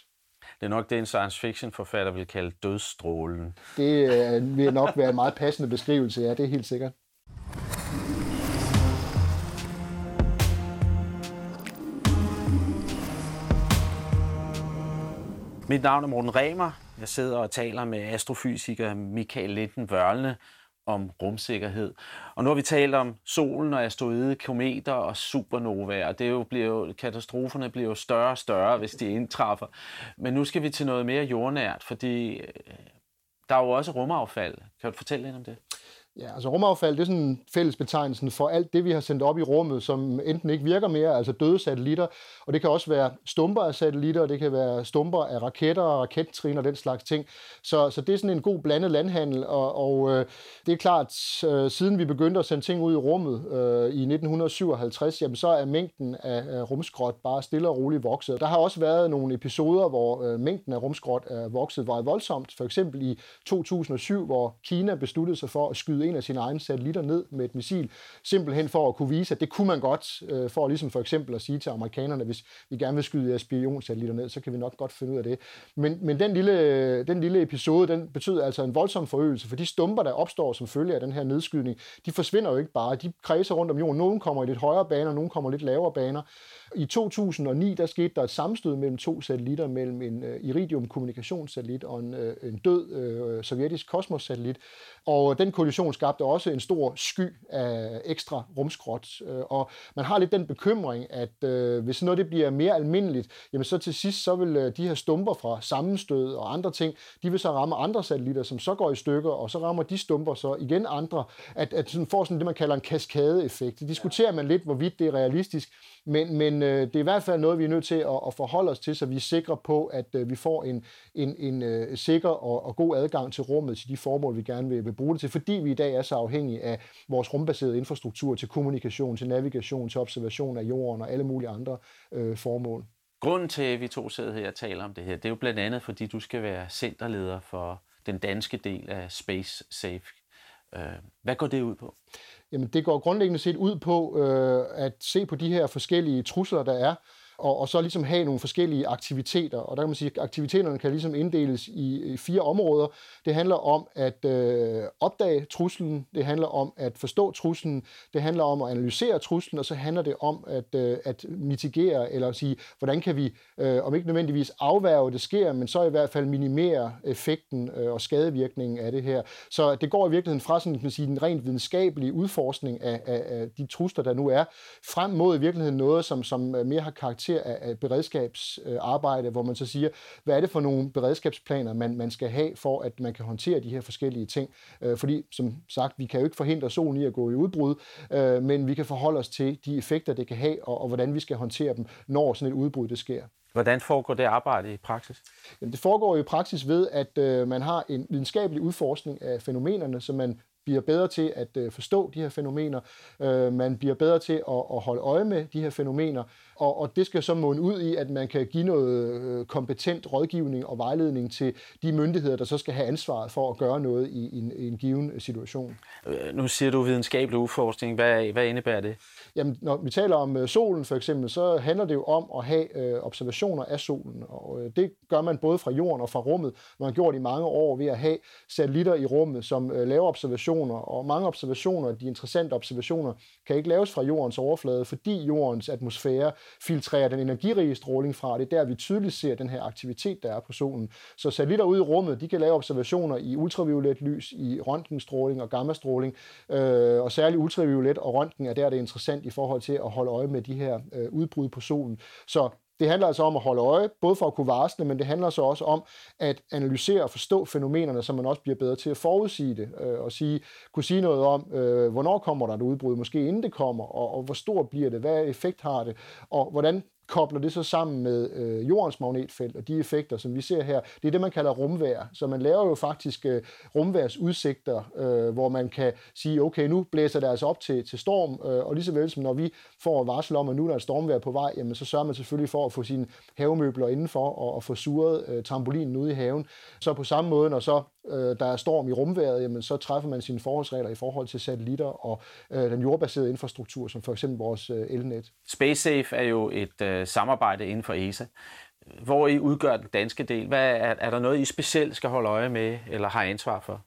Speaker 4: Det er nok det, en science fiction forfatter vil kalde dødsstrålen.
Speaker 3: Det øh, vil nok være en meget passende beskrivelse, ja, det er helt sikkert.
Speaker 4: Mit navn er Morten Remer. Jeg sidder og taler med astrofysiker Michael Linden Vørlne om rumsikkerhed. Og nu har vi talt om solen og asteroide, kometer og supernovaer, og det er jo, bliver jo, katastroferne bliver jo større og større, hvis de indtræffer. Men nu skal vi til noget mere jordnært, fordi øh, der er jo også rumaffald. Kan du fortælle lidt om det?
Speaker 3: Ja, altså rumaffald, det er sådan fællesbetegnelsen for alt det, vi har sendt op i rummet, som enten ikke virker mere, altså døde satellitter, og det kan også være stumper af satellitter, og det kan være stumper af raketter og rakettrin og den slags ting. Så, så det er sådan en god blandet landhandel, og, og øh, det er klart, øh, siden vi begyndte at sende ting ud i rummet øh, i 1957, jamen så er mængden af, øh, rumskrot bare stille og roligt vokset. Der har også været nogle episoder, hvor øh, mængden af rumskrot er vokset meget voldsomt, for eksempel i 2007, hvor Kina besluttede sig for at skyde en af sine egne satellitter ned med et missil, simpelthen for at kunne vise, at det kunne man godt, øh, for ligesom for eksempel at sige til amerikanerne, hvis vi gerne vil skyde jeres spionsatellitter ned, så kan vi nok godt finde ud af det. Men, men den, lille, den lille episode, den betyder altså en voldsom forøgelse, for de stumper, der opstår som følge af den her nedskydning, de forsvinder jo ikke bare, de kredser rundt om jorden. Nogle kommer i lidt højere baner, nogle kommer lidt lavere baner. I 2009 der skete der et sammenstød mellem to satellitter, mellem en øh, iridium kommunikationssatellit og en, øh, en død øh, sovjetisk kosmossatellit. Og den kollision skabte også en stor sky af ekstra rumskrot. Øh, og man har lidt den bekymring, at uh, hvis noget det bliver mere almindeligt, jamen så til sidst så vil øh, de her stumper fra sammenstød og andre ting, de vil så ramme andre satellitter, som så går i stykker, og så rammer de stumper så igen andre, at, at sådan får sådan det, man kalder en kaskadeeffekt. Det diskuterer man lidt, hvorvidt det er realistisk, men, men øh, det er i hvert fald noget, vi er nødt til at, at forholde os til, så vi er sikre på, at øh, vi får en, en, en øh, sikker og, og god adgang til rummet til de formål, vi gerne vil, vil bruge det til, fordi vi i dag er så afhængige af vores rumbaserede infrastruktur til kommunikation, til navigation, til observation af jorden og alle mulige andre øh, formål.
Speaker 4: Grunden til, at vi to sidder her og taler om det her, det er jo blandt andet, fordi du skal være centerleder for den danske del af Space Safe. Øh, hvad går det ud på?
Speaker 3: Jamen, det går grundlæggende set ud på øh, at se på de her forskellige trusler, der er, og, og så ligesom have nogle forskellige aktiviteter. Og der kan man sige, at aktiviteterne kan ligesom inddeles i, i fire områder. Det handler om at øh, opdage truslen, det handler om at forstå truslen, det handler om at analysere truslen, og så handler det om at, øh, at mitigere, eller sige, hvordan kan vi, øh, om ikke nødvendigvis afværge, det sker, men så i hvert fald minimere effekten øh, og skadevirkningen af det her. Så det går i virkeligheden fra sådan, kan man sige, den rent videnskabelige udforskning af, af, af de trusler, der nu er, frem mod i virkeligheden noget, som, som øh, mere har karakter karakter af, af beredskabsarbejde, hvor man så siger, hvad er det for nogle beredskabsplaner, man, man skal have, for at man kan håndtere de her forskellige ting. Øh, fordi, som sagt, vi kan jo ikke forhindre solen i at gå i udbrud, øh, men vi kan forholde os til de effekter, det kan have, og, og hvordan vi skal håndtere dem, når sådan et udbrud det sker.
Speaker 4: Hvordan foregår det arbejde i praksis?
Speaker 3: Jamen, det foregår i praksis ved, at øh, man har en videnskabelig udforskning af fænomenerne, så man bliver bedre til at øh, forstå de her fænomener, øh, man bliver bedre til at, at holde øje med de her fænomener, og, og det skal så munde ud i, at man kan give noget øh, kompetent rådgivning og vejledning til de myndigheder, der så skal have ansvaret for at gøre noget i, i, en, i en given situation.
Speaker 4: Nu siger du videnskabelig udforskning. Hvad, hvad indebærer det?
Speaker 3: Jamen, når vi taler om øh, solen for eksempel, så handler det jo om at have øh, observationer af solen, og øh, det gør man både fra jorden og fra rummet. Man har gjort i mange år ved at have satellitter i rummet, som øh, laver observationer, og mange observationer, de interessante observationer, kan ikke laves fra jordens overflade, fordi jordens atmosfære filtrerer den energirige stråling fra. Det er der, vi tydeligt ser den her aktivitet, der er på solen. Så satellitter ude i rummet, de kan lave observationer i ultraviolet lys, i røntgenstråling og gammastråling, øh, og særligt ultraviolet og røntgen er der, det er interessant i forhold til at holde øje med de her øh, udbrud på solen. Så det handler altså om at holde øje, både for at kunne varsle, men det handler så også om at analysere og forstå fænomenerne, så man også bliver bedre til at forudsige det, øh, og sige, kunne sige noget om, øh, hvornår kommer der et udbrud, måske inden det kommer, og, og hvor stor bliver det, hvad effekt har det, og hvordan kobler det så sammen med øh, jordens magnetfelt og de effekter, som vi ser her. Det er det, man kalder rumvær. Så man laver jo faktisk øh, rumværsudsigter, øh, hvor man kan sige, okay, nu blæser det altså op til, til storm, øh, og lige så vel som når vi får varsel om, at nu er der et stormvær på vej, jamen så sørger man selvfølgelig for at få sine havemøbler indenfor og, og få suret øh, trampolinen ude i haven. Så på samme måde, når så øh, der er storm i rumværet, jamen så træffer man sine forholdsregler i forhold til satellitter og øh, den jordbaserede infrastruktur, som for eksempel vores øh, elnet.
Speaker 4: SpaceSafe er jo et øh, samarbejde inden for ESA. Hvor I udgør den danske del? Hvad er, er der noget, I specielt skal holde øje med eller har ansvar for?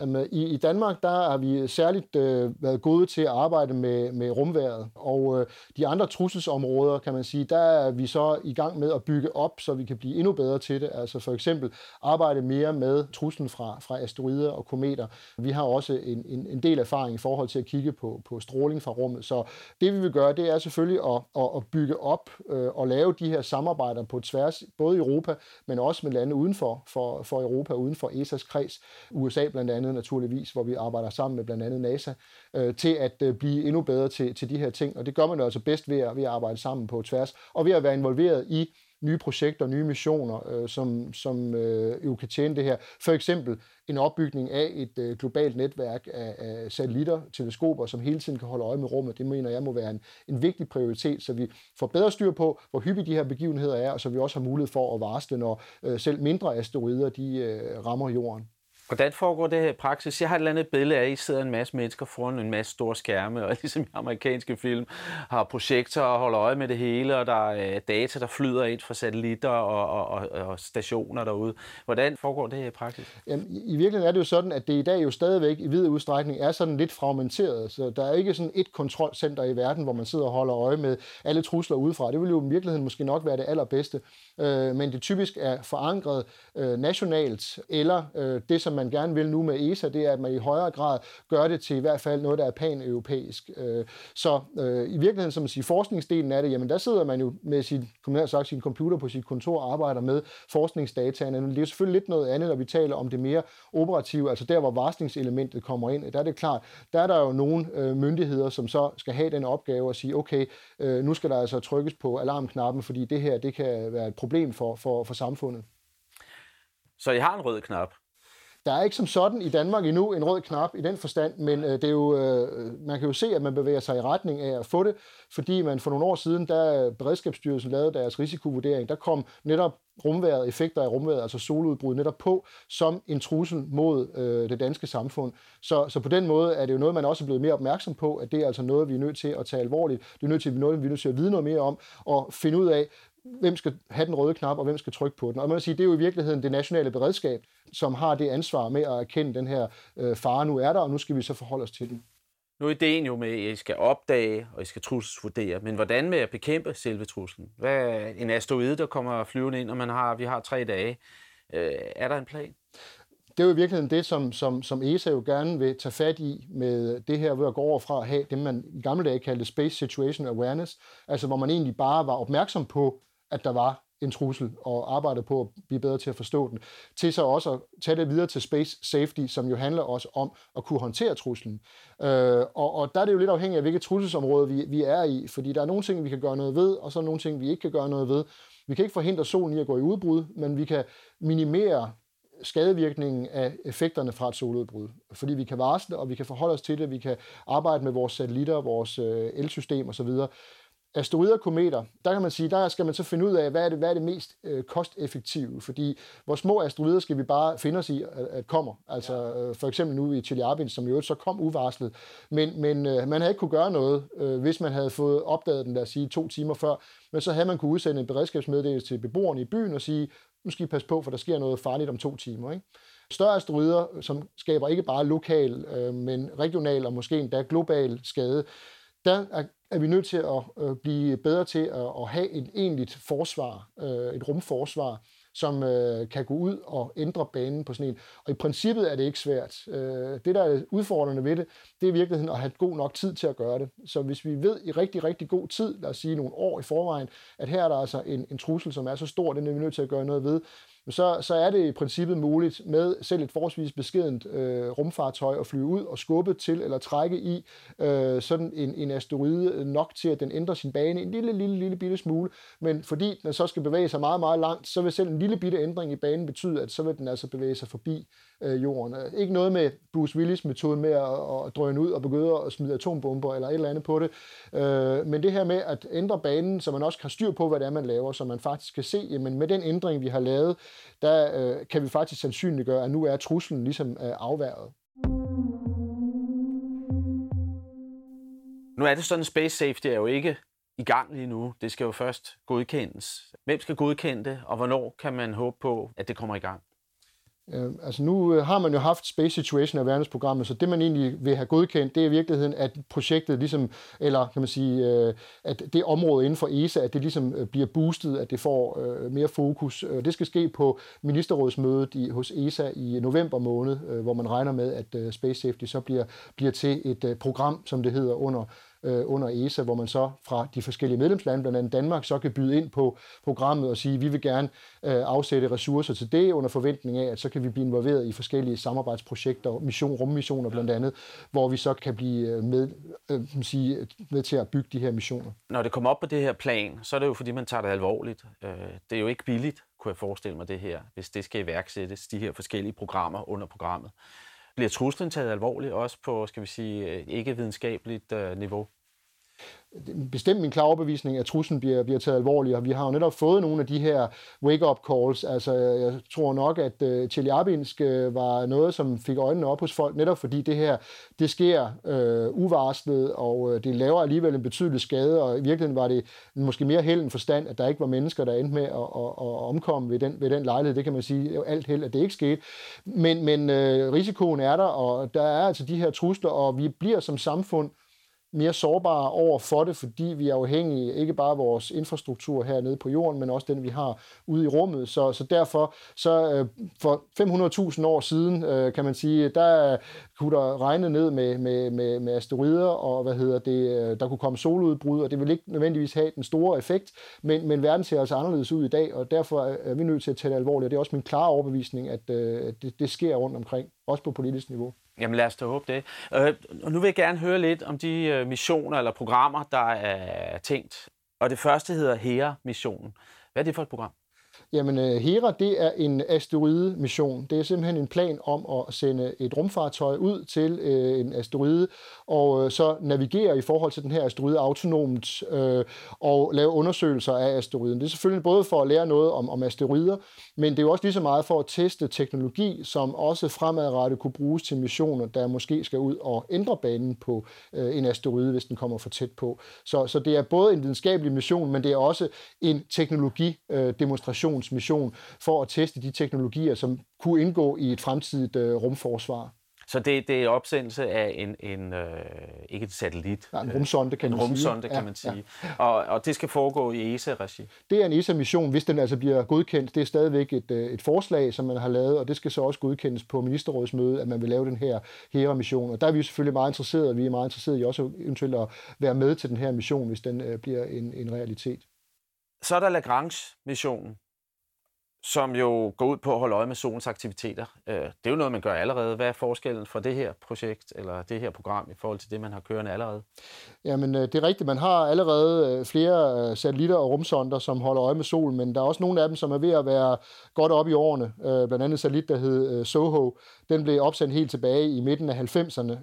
Speaker 3: Øh, I, I Danmark der har vi særligt øh, været gode til at arbejde med, med rumværet, og øh, de andre trusselsområder, kan man sige, der er vi så i gang med at bygge op, så vi kan blive endnu bedre til det. Altså for eksempel arbejde mere med truslen fra, fra asteroider og kometer. Vi har også en, en, en del erfaring i forhold til at kigge på, på stråling fra rummet, så det vi vil gøre, det er selvfølgelig at, at, at bygge op øh, og lave de her samarbejder på tværs, både i Europa, men også med lande uden for, for, for Europa, uden for ESA's kreds, USA blandt andet, andet naturligvis, hvor vi arbejder sammen med blandt andet NASA, øh, til at øh, blive endnu bedre til, til de her ting. Og det gør man jo altså bedst ved at, ved at arbejde sammen på tværs, og ved at være involveret i nye projekter, nye missioner, øh, som, som øh, jo kan tjene det her. For eksempel en opbygning af et øh, globalt netværk af, af satellitter, teleskoper, som hele tiden kan holde øje med rummet. Det mener jeg må være en, en vigtig prioritet, så vi får bedre styr på, hvor hyppige de her begivenheder er, og så vi også har mulighed for at varsle, når øh, selv mindre asteroider de øh, rammer jorden.
Speaker 4: Hvordan foregår det her i praksis? Jeg har et eller andet billede af, at I sidder en masse mennesker foran en masse store skærme, og ligesom i amerikanske film har projektorer og holder øje med det hele, og der er øh, data, der flyder ind fra satellitter og, og, og, og stationer derude. Hvordan foregår det her i praksis?
Speaker 3: Jamen, I virkeligheden er det jo sådan, at det i dag jo stadigvæk i vid udstrækning er sådan lidt fragmenteret, så der er ikke sådan et kontrolcenter i verden, hvor man sidder og holder øje med alle trusler udefra. Det ville jo i virkeligheden måske nok være det allerbedste, øh, men det typisk er forankret øh, nationalt, eller det, som man gerne vil nu med ESA, det er, at man i højere grad gør det til i hvert fald noget, der er pan-europæisk. Øh, så øh, i virkeligheden, som man siger, forskningsdelen af det, jamen der sidder man jo med sin, sagt, sin computer på sit kontor og arbejder med forskningsdataene. Det er selvfølgelig lidt noget andet, når vi taler om det mere operative, altså der, hvor varslingselementet kommer ind. Der er det klart, der er der jo nogle øh, myndigheder, som så skal have den opgave at sige, okay, øh, nu skal der altså trykkes på alarmknappen, fordi det her, det kan være et problem for, for, for samfundet.
Speaker 4: Så I har en rød knap?
Speaker 3: Der er ikke som sådan i Danmark endnu en rød knap i den forstand, men øh, det er jo, øh, man kan jo se, at man bevæger sig i retning af at få det, fordi man for nogle år siden, da Beredskabsstyrelsen lavede deres risikovurdering, der kom netop rumværet, effekter af rumværet, altså soludbrud netop på, som en trussel mod øh, det danske samfund. Så, så på den måde er det jo noget, man også er blevet mere opmærksom på, at det er altså noget, vi er nødt til at tage alvorligt. Det er nødt til, noget, vi er nødt til at vide noget mere om, og finde ud af, hvem skal have den røde knap, og hvem skal trykke på den. Og man vil sige, det er jo i virkeligheden det nationale beredskab, som har det ansvar med at erkende den her øh, fare nu er der, og nu skal vi så forholde os til den.
Speaker 4: Nu er ideen jo med, at I skal opdage, og I skal trusselsvurdere, men hvordan med at bekæmpe selve truslen? Hvad er en asteroide, der kommer flyvende ind, og man har, vi har tre dage? Øh, er der en plan?
Speaker 3: det er jo i virkeligheden det, som, som, som ESA jo gerne vil tage fat i med det her, ved at gå over fra at have det, man i gamle dage kaldte Space Situation Awareness, altså hvor man egentlig bare var opmærksom på, at der var en trussel og arbejde på at blive bedre til at forstå den, til så også at tage det videre til space safety, som jo handler også om at kunne håndtere truslen. Øh, og, og der er det jo lidt afhængigt af, hvilket trusselsområde vi, vi er i, fordi der er nogle ting, vi kan gøre noget ved, og så er nogle ting, vi ikke kan gøre noget ved. Vi kan ikke forhindre solen i at gå i udbrud, men vi kan minimere skadevirkningen af effekterne fra et soludbrud. Fordi vi kan varsle, og vi kan forholde os til det, vi kan arbejde med vores satellitter, vores øh, elsystem osv. Asteroider og kometer, der kan man sige, der skal man så finde ud af, hvad er det, hvad er det mest øh, kosteffektive, fordi hvor små asteroider skal vi bare finde os i, at, at kommer. Altså øh, for eksempel nu i Chelyabinsk, som jo så kom uvarslet, men, men øh, man havde ikke kunne gøre noget, øh, hvis man havde fået opdaget den, lad os sige, to timer før, men så havde man kunne udsende en beredskabsmeddelelse til beboerne i byen og sige, nu skal I passe på, for der sker noget farligt om to timer. Ikke? Større asteroider, som skaber ikke bare lokal, øh, men regional og måske endda global skade, der er, er vi nødt til at øh, blive bedre til at, at have et egentligt forsvar, øh, et rumforsvar, som øh, kan gå ud og ændre banen på sådan en. Og i princippet er det ikke svært. Øh, det, der er udfordrende ved det, det er i virkeligheden at have god nok tid til at gøre det. Så hvis vi ved i rigtig, rigtig god tid, lad os sige nogle år i forvejen, at her er der altså en, en trussel, som er så stor, den er vi nødt til at gøre noget ved, så, så er det i princippet muligt med selv et forholdsvis beskedent øh, rumfartøj at flyve ud og skubbe til eller trække i øh, sådan en, en asteroide nok til, at den ændrer sin bane en lille, lille, lille bitte smule. Men fordi den så skal bevæge sig meget, meget langt, så vil selv en lille bitte ændring i banen betyde, at så vil den altså bevæge sig forbi øh, jorden. Øh, ikke noget med Bruce Willis metode med at, at drøne ud og begynde at smide atombomber eller et eller andet på det. Øh, men det her med at ændre banen, så man også kan styr på, hvad det er, man laver, så man faktisk kan se, jamen med den ændring, vi har lavet, der øh, kan vi faktisk sandsynliggøre, at nu er truslen ligesom øh, afværget.
Speaker 4: Nu er det sådan, Space Safety er jo ikke i gang lige nu. Det skal jo først godkendes. Hvem skal godkende det, og hvornår kan man håbe på, at det kommer i gang?
Speaker 3: Øh, altså nu øh, har man jo haft Space Situation Awareness-programmet, så det man egentlig vil have godkendt, det er i virkeligheden, at projektet ligesom, eller kan man sige, øh, at det område inden for ESA, at det ligesom øh, bliver boostet, at det får øh, mere fokus. Øh, det skal ske på ministerrådsmødet i, hos ESA i november måned, øh, hvor man regner med, at øh, Space Safety så bliver, bliver til et øh, program, som det hedder, under øh, under ESA, hvor man så fra de forskellige medlemslande, blandt andet Danmark, så kan byde ind på programmet og sige, at vi vil gerne øh, afsætte ressourcer til det under forventning af, at så kan vi blive involveret i forskellige samarbejdsprojekter, mission, rummissioner blandt andet, hvor vi så kan blive øh, med, øh, sige, med til at bygge de her missioner.
Speaker 4: Når det kommer op på det her plan, så er det jo fordi, man tager det alvorligt. Øh, det er jo ikke billigt, kunne jeg forestille mig det her, hvis det skal iværksættes, de her forskellige programmer under programmet. Bliver truslen taget alvorligt, også på, skal vi sige, øh, ikke-videnskabeligt øh, niveau?
Speaker 3: Bestemt min klare overbevisning, at truslen bliver, bliver taget alvorligt, og vi har jo netop fået nogle af de her wake-up calls. Altså, jeg tror nok, at øh, uh, Chelyabinsk uh, øh, var noget, som fik øjnene op hos folk, netop fordi det her, det sker uh, uvarslet, og uh, det laver alligevel en betydelig skade, og i virkeligheden var det måske mere held end forstand, at der ikke var mennesker, der endte med at, at, at omkomme ved den, ved den lejlighed. Det kan man sige, alt held, at det ikke skete. Men, men uh, risikoen er der, og der er altså de her trusler, og vi bliver som samfund mere sårbare over for det, fordi vi er afhængige ikke bare af vores infrastruktur hernede på jorden, men også den, vi har ude i rummet. Så, så derfor, så øh, for 500.000 år siden, øh, kan man sige, der kunne der regne ned med, med, med, med asteroider, og hvad hedder det, øh, der kunne komme soludbrud, og det ville ikke nødvendigvis have den store effekt, men, men verden ser altså anderledes ud i dag, og derfor er vi nødt til at tage det alvorligt, og det er også min klare overbevisning, at øh, det, det sker rundt omkring, også på politisk niveau.
Speaker 4: Jamen lad os da håbe det. Øh, og nu vil jeg gerne høre lidt om de øh, missioner eller programmer, der er tænkt. Og det første hedder HERA-missionen. Hvad er det for et program?
Speaker 3: Jamen, øh, Hera, det er en asteroide-mission. Det er simpelthen en plan om at sende et rumfartøj ud til øh, en asteroide, og øh, så navigere i forhold til den her asteroide autonomt, øh, og lave undersøgelser af asteroiden. Det er selvfølgelig både for at lære noget om, om asteroider, men det er jo også lige så meget for at teste teknologi, som også fremadrettet kunne bruges til missioner, der måske skal ud og ændre banen på øh, en asteroide, hvis den kommer for tæt på. Så, så det er både en videnskabelig mission, men det er også en teknologidemonstration øh, mission for at teste de teknologier, som kunne indgå i et fremtidigt øh, rumforsvar.
Speaker 4: Så det, det er opsendelse af en, en øh, ikke en satellit.
Speaker 3: Ja, en rumsonde, kan
Speaker 4: en
Speaker 3: man
Speaker 4: rumsonde,
Speaker 3: sige.
Speaker 4: kan man sige. Ja, ja. Og, og det skal foregå i ESA-regi?
Speaker 3: Det er en ESA-mission, hvis den altså bliver godkendt. Det er stadigvæk et, øh, et forslag, som man har lavet, og det skal så også godkendes på ministerrådsmødet, at man vil lave den her HERA-mission. Og der er vi jo selvfølgelig meget interesserede, og vi er meget interesserede i også eventuelt at være med til den her mission, hvis den øh, bliver en, en realitet.
Speaker 4: Så er der Lagrange-missionen som jo går ud på at holde øje med solens aktiviteter. Øh, det er jo noget, man gør allerede. Hvad er forskellen for det her projekt, eller det her program, i forhold til det, man har kørende allerede?
Speaker 3: Jamen, øh, det er rigtigt. Man har allerede øh, flere øh, satellitter og rumsonder, som holder øje med solen, men der er også nogle af dem, som er ved at være godt op i årene. Blandt andet satellit, der hed Soho. Den blev opsendt helt tilbage i midten af 90'erne,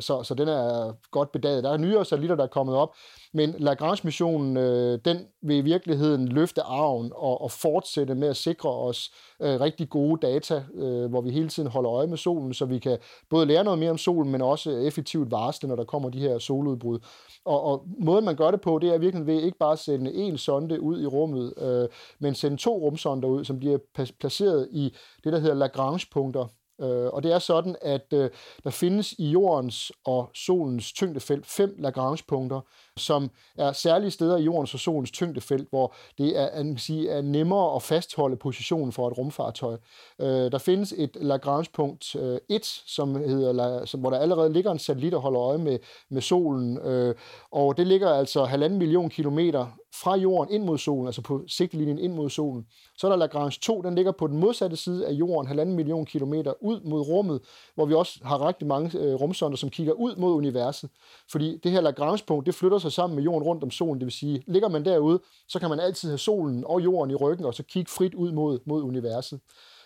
Speaker 3: så, så den er godt bedaget. Der er nyere satellitter, der er kommet op, men Lagrange-missionen, øh, den vil i virkeligheden løfte arven og, og fortsætte med at sikre os øh, rigtig gode data, øh, hvor vi hele tiden holder øje med solen, så vi kan både lære noget mere om solen, men også effektivt varsle, når der kommer de her soludbrud. Og, og måden, man gør det på, det er virkelig ved ikke bare at sende en sonde ud i rummet, øh, men sende to rumsonder ud, som bliver placeret i det, der hedder Lagrange-punkter, Øh, og det er sådan, at øh, der findes i jordens og solens tyngdefelt fem Lagrange-punkter, som er særlige steder i jordens og solens tyngdefelt, hvor det er, man sige, er nemmere at fastholde positionen for et rumfartøj. Øh, der findes et Lagrange-punkt øh, 1, som hedder, som, hvor der allerede ligger en satellit og holder øje med, med solen, øh, og det ligger altså halvanden million kilometer fra jorden ind mod solen, altså på sigtelinjen ind mod solen. Så er der Lagrange 2, den ligger på den modsatte side af jorden, halvanden million kilometer ud mod rummet, hvor vi også har rigtig mange øh, rumsonder, som kigger ud mod universet. Fordi det her Lagrange-punkt, det flytter sig sammen med jorden rundt om solen, det vil sige, ligger man derude, så kan man altid have solen og jorden i ryggen, og så kigge frit ud mod, mod universet.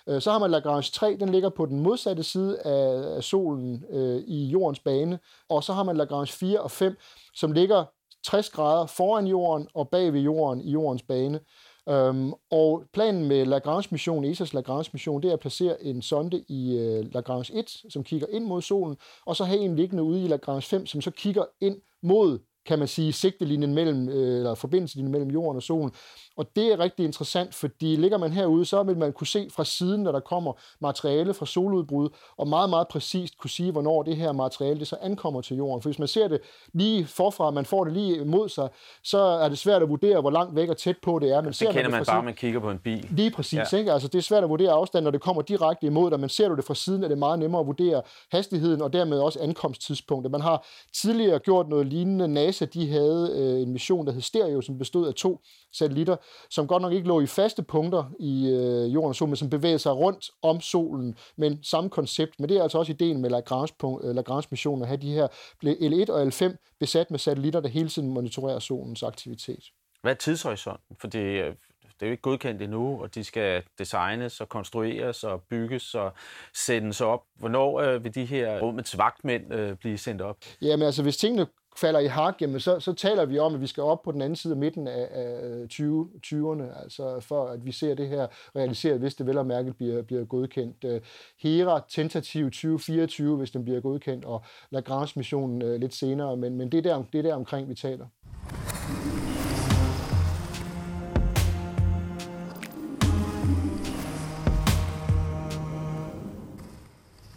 Speaker 3: Øh, så har man Lagrange 3, den ligger på den modsatte side af solen øh, i jordens bane, og så har man Lagrange 4 og 5, som ligger 60 grader foran jorden og bag ved jorden i jordens bane. Øhm, og planen med Lagrange-mission, ESA's Lagrange-mission, det er at placere en sonde i øh, Lagrange 1, som kigger ind mod solen, og så have en liggende ude i Lagrange 5, som så kigger ind mod kan man sige, sigtelinjen mellem, øh, eller forbindelsen mellem jorden og solen. Og det er rigtig interessant, fordi ligger man herude, så vil man kunne se fra siden, når der kommer materiale fra soludbrud, og meget, meget præcist kunne sige, hvornår det her materiale det så ankommer til jorden. For hvis man ser det lige forfra, man får det lige mod sig, så er det svært at vurdere, hvor langt væk og tæt på det er.
Speaker 4: Men det ser kender man, man bare, man kigger på en bil.
Speaker 3: Lige præcis. Ja. Ikke? Altså, det er svært at vurdere afstand, når det kommer direkte imod dig, men ser du det fra siden, er det meget nemmere at vurdere hastigheden, og dermed også ankomsttidspunktet. Man har tidligere gjort noget lignende. NASA de havde øh, en mission, der hed Stereo, som bestod af to satellitter, som godt nok ikke lå i faste punkter i øh, jorden og solen, men som bevægede sig rundt om solen, men samme koncept. Men det er altså også ideen med Lagrange-missionen, Lagrange at have de her L1 og L5 besat med satellitter, der hele tiden monitorerer solens aktivitet.
Speaker 4: Hvad er tidshorisonten? For det, øh, det er jo ikke godkendt endnu, og de skal designes og konstrueres og bygges og sendes op. Hvornår øh, vil de her rummets vagtmænd øh, blive sendt op?
Speaker 3: Jamen altså, hvis tingene falder i hak, jamen så, så taler vi om, at vi skal op på den anden side af midten af, af 20, 20'erne, altså for at vi ser det her realiseret, hvis det vel og mærket bliver, bliver godkendt. Øh, Hera tentativ 2024, hvis den bliver godkendt, og Lagrange-missionen øh, lidt senere, men, men det, er der, det er der omkring, vi taler.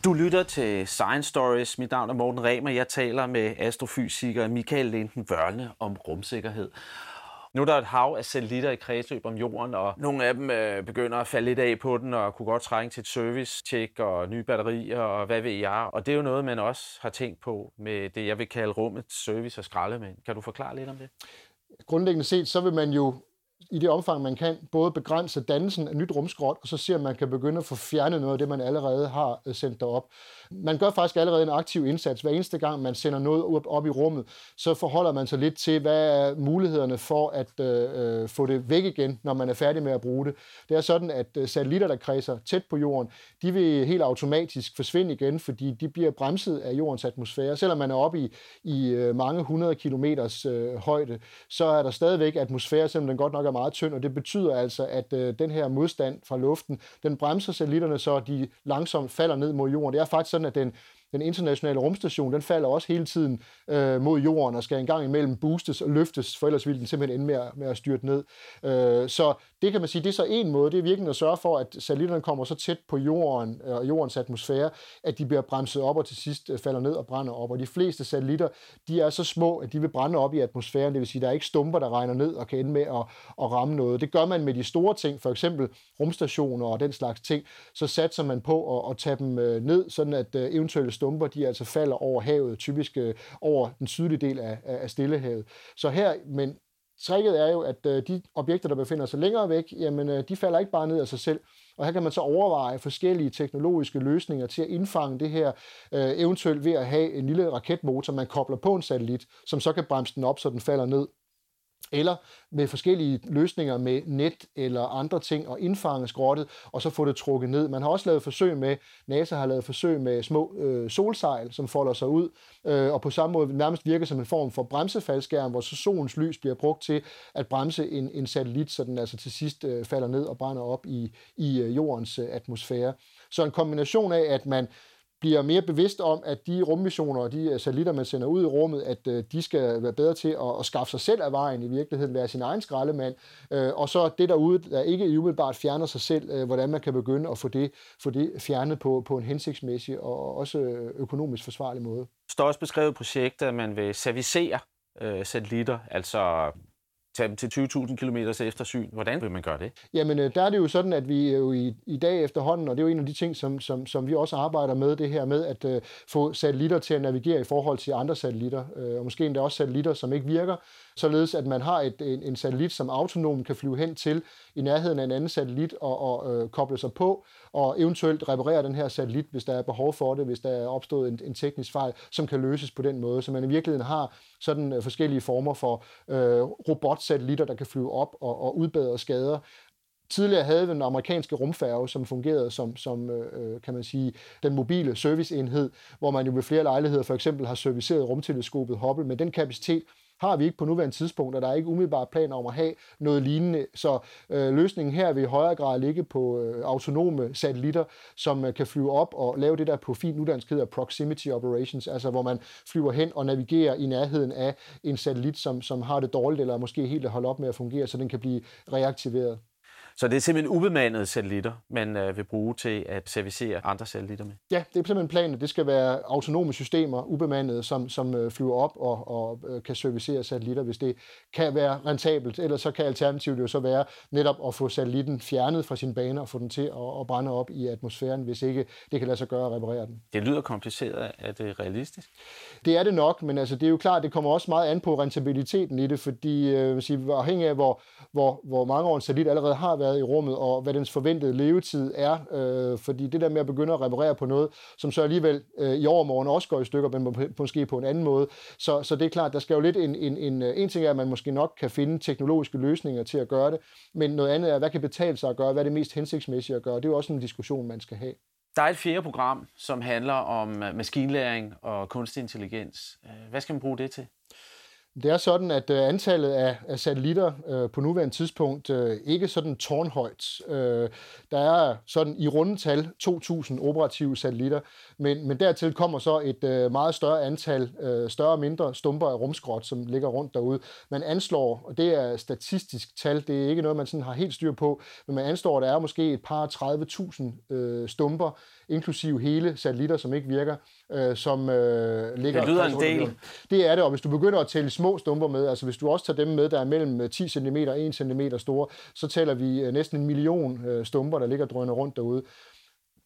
Speaker 4: Du lytter til Science Stories. Mit navn er Morten Remer. Jeg taler med astrofysiker Michael Linden Vørne om rumsikkerhed. Nu er der et hav af satellitter i kredsløb om jorden, og nogle af dem øh, begynder at falde lidt af på den, og kunne godt trænge til et service-check og nye batterier, og hvad ved jeg. Og det er jo noget, man også har tænkt på med det, jeg vil kalde rummet service og skraldemænd. Kan du forklare lidt om det?
Speaker 3: Grundlæggende set, så vil man jo i det omfang, man kan, både begrænse dannelsen af nyt rumskrot, og så ser, man kan begynde at få fjernet noget af det, man allerede har øh, sendt derop. Man gør faktisk allerede en aktiv indsats. Hver eneste gang, man sender noget op, i rummet, så forholder man sig lidt til, hvad er mulighederne for at øh, øh, få det væk igen, når man er færdig med at bruge det. Det er sådan, at øh, satellitter, der kredser tæt på jorden, de vil helt automatisk forsvinde igen, fordi de bliver bremset af jordens atmosfære. Selvom man er oppe i, i mange hundrede kilometers øh, højde, så er der stadigvæk atmosfære, selvom den godt nok er meget tynd, og det betyder altså, at øh, den her modstand fra luften, den bremser satellitterne, så de langsomt falder ned mod jorden. Det er faktisk sådan, at den, den internationale rumstation, den falder også hele tiden øh, mod jorden og skal en gang imellem boostes og løftes, for ellers vil den simpelthen ende med at, med at styrte ned. Øh, så det kan man sige, det er så en måde, det er virkelig at sørge for, at satellitterne kommer så tæt på jorden øh, og øh, jordens atmosfære, at de bliver bremset op og til sidst øh, falder ned og brænder op. Og de fleste satellitter, de er så små, at de vil brænde op i atmosfæren, det vil sige, der er ikke stumper, der regner ned og kan ende med at, at ramme noget. Det gør man med de store ting, for eksempel rumstationer og den slags ting, så satser man på at, at tage dem øh, ned, sådan at øh, eventuelle stumper, de altså falder over havet, typisk øh, over den sydlige del af, af Stillehavet. Så her, men tricket er jo, at øh, de objekter, der befinder sig længere væk, jamen, øh, de falder ikke bare ned af sig selv. Og her kan man så overveje forskellige teknologiske løsninger til at indfange det her, øh, eventuelt ved at have en lille raketmotor, man kobler på en satellit, som så kan bremse den op, så den falder ned eller med forskellige løsninger med net eller andre ting og indfange skrottet, og så få det trukket ned. Man har også lavet forsøg med, NASA har lavet forsøg med små øh, solsejl, som folder sig ud, øh, og på samme måde nærmest virker som en form for bremsefaldskærm, hvor så solens lys bliver brugt til at bremse en, en satellit, så den altså til sidst øh, falder ned og brænder op i, i øh, jordens øh, atmosfære. Så en kombination af, at man bliver mere bevidst om, at de rummissioner og de øh, satellitter, man sender ud i rummet, at øh, de skal være bedre til at, at skaffe sig selv af vejen i virkeligheden, være sin egen skraldemand, øh, og så det derude, der ikke umiddelbart fjerner sig selv, øh, hvordan man kan begynde at få det, få det fjernet på, på en hensigtsmæssig og også økonomisk forsvarlig måde.
Speaker 4: Der står også beskrevet projekter, at man vil servicere øh, satellitter, altså tage dem til 20.000 km eftersyn. Hvordan vil man gøre det?
Speaker 3: Jamen, øh, der er det jo sådan, at vi øh, jo i, i dag efterhånden, og det er jo en af de ting, som, som, som vi også arbejder med, det her med at øh, få satellitter til at navigere i forhold til andre satellitter, øh, og måske endda også satellitter, som ikke virker, således at man har et, en, en satellit, som autonom kan flyve hen til i nærheden af en anden satellit og, og øh, koble sig på, og eventuelt reparere den her satellit, hvis der er behov for det, hvis der er opstået en, en teknisk fejl, som kan løses på den måde. Så man i virkeligheden har sådan øh, forskellige former for øh, robotsatellitter, der kan flyve op og, og udbedre skader, Tidligere havde vi den amerikanske rumfærge, som fungerede som, som øh, øh kan man sige, den mobile serviceenhed, hvor man jo ved flere lejligheder for eksempel har serviceret rumteleskopet Hubble, men den kapacitet har vi ikke på nuværende tidspunkt, og der er ikke umiddelbart planer om at have noget lignende. Så øh, løsningen her vil i højere grad ligge på øh, autonome satellitter, som øh, kan flyve op og lave det der på fint uddansk hedder proximity operations, altså hvor man flyver hen og navigerer i nærheden af en satellit, som, som har det dårligt, eller måske helt holde op med at fungere, så den kan blive reaktiveret.
Speaker 4: Så det er simpelthen ubemandede satellitter, man øh, vil bruge til at servicere andre satellitter med?
Speaker 3: Ja, det er simpelthen planen. Det skal være autonome systemer, ubemandede, som, som øh, flyver op og, og øh, kan servicere satellitter, hvis det kan være rentabelt. Ellers så kan alternativet jo så være netop at få satellitten fjernet fra sin bane og få den til at, at brænde op i atmosfæren, hvis ikke det kan lade sig gøre at reparere den.
Speaker 4: Det lyder kompliceret. Er det realistisk?
Speaker 3: Det er det nok, men altså, det er jo klart, det kommer også meget an på rentabiliteten i det, fordi øh, sige, afhængig af, hvor, hvor, hvor mange år en satellit allerede har været i rummet, og hvad dens forventede levetid er. Øh, fordi det der med at begynde at reparere på noget, som så alligevel øh, i overmorgen også går i stykker, men på, måske på en anden måde. Så, så det er klart, der skal jo lidt en, en, en, øh, en ting er, at man måske nok kan finde teknologiske løsninger til at gøre det, men noget andet er, hvad kan betale sig at gøre, hvad er det mest hensigtsmæssige at gøre. Det er jo også en diskussion, man skal have.
Speaker 4: Der er et fjerde program, som handler om øh, maskinlæring og kunstig intelligens. Øh, hvad skal man bruge det til?
Speaker 3: Det er sådan, at øh, antallet af, af satellitter øh, på nuværende tidspunkt øh, ikke sådan tårnhøjt. Øh, der er sådan i rundetal 2.000 operative satellitter, men, men dertil kommer så et øh, meget større antal, øh, større og mindre stumper af rumskrot, som ligger rundt derude. Man anslår, og det er statistisk tal, det er ikke noget, man sådan har helt styr på, men man anslår, at der er måske et par 30.000 øh, stumper, inklusive hele satellitter, som ikke virker, øh, som øh, ligger...
Speaker 4: Det lyder en del.
Speaker 3: Det er det, og hvis du begynder at tælle små stumper med, altså hvis du også tager dem med, der er mellem 10 cm og 1 cm store, så tæller vi øh, næsten en million øh, stumper, der ligger drønende rundt derude.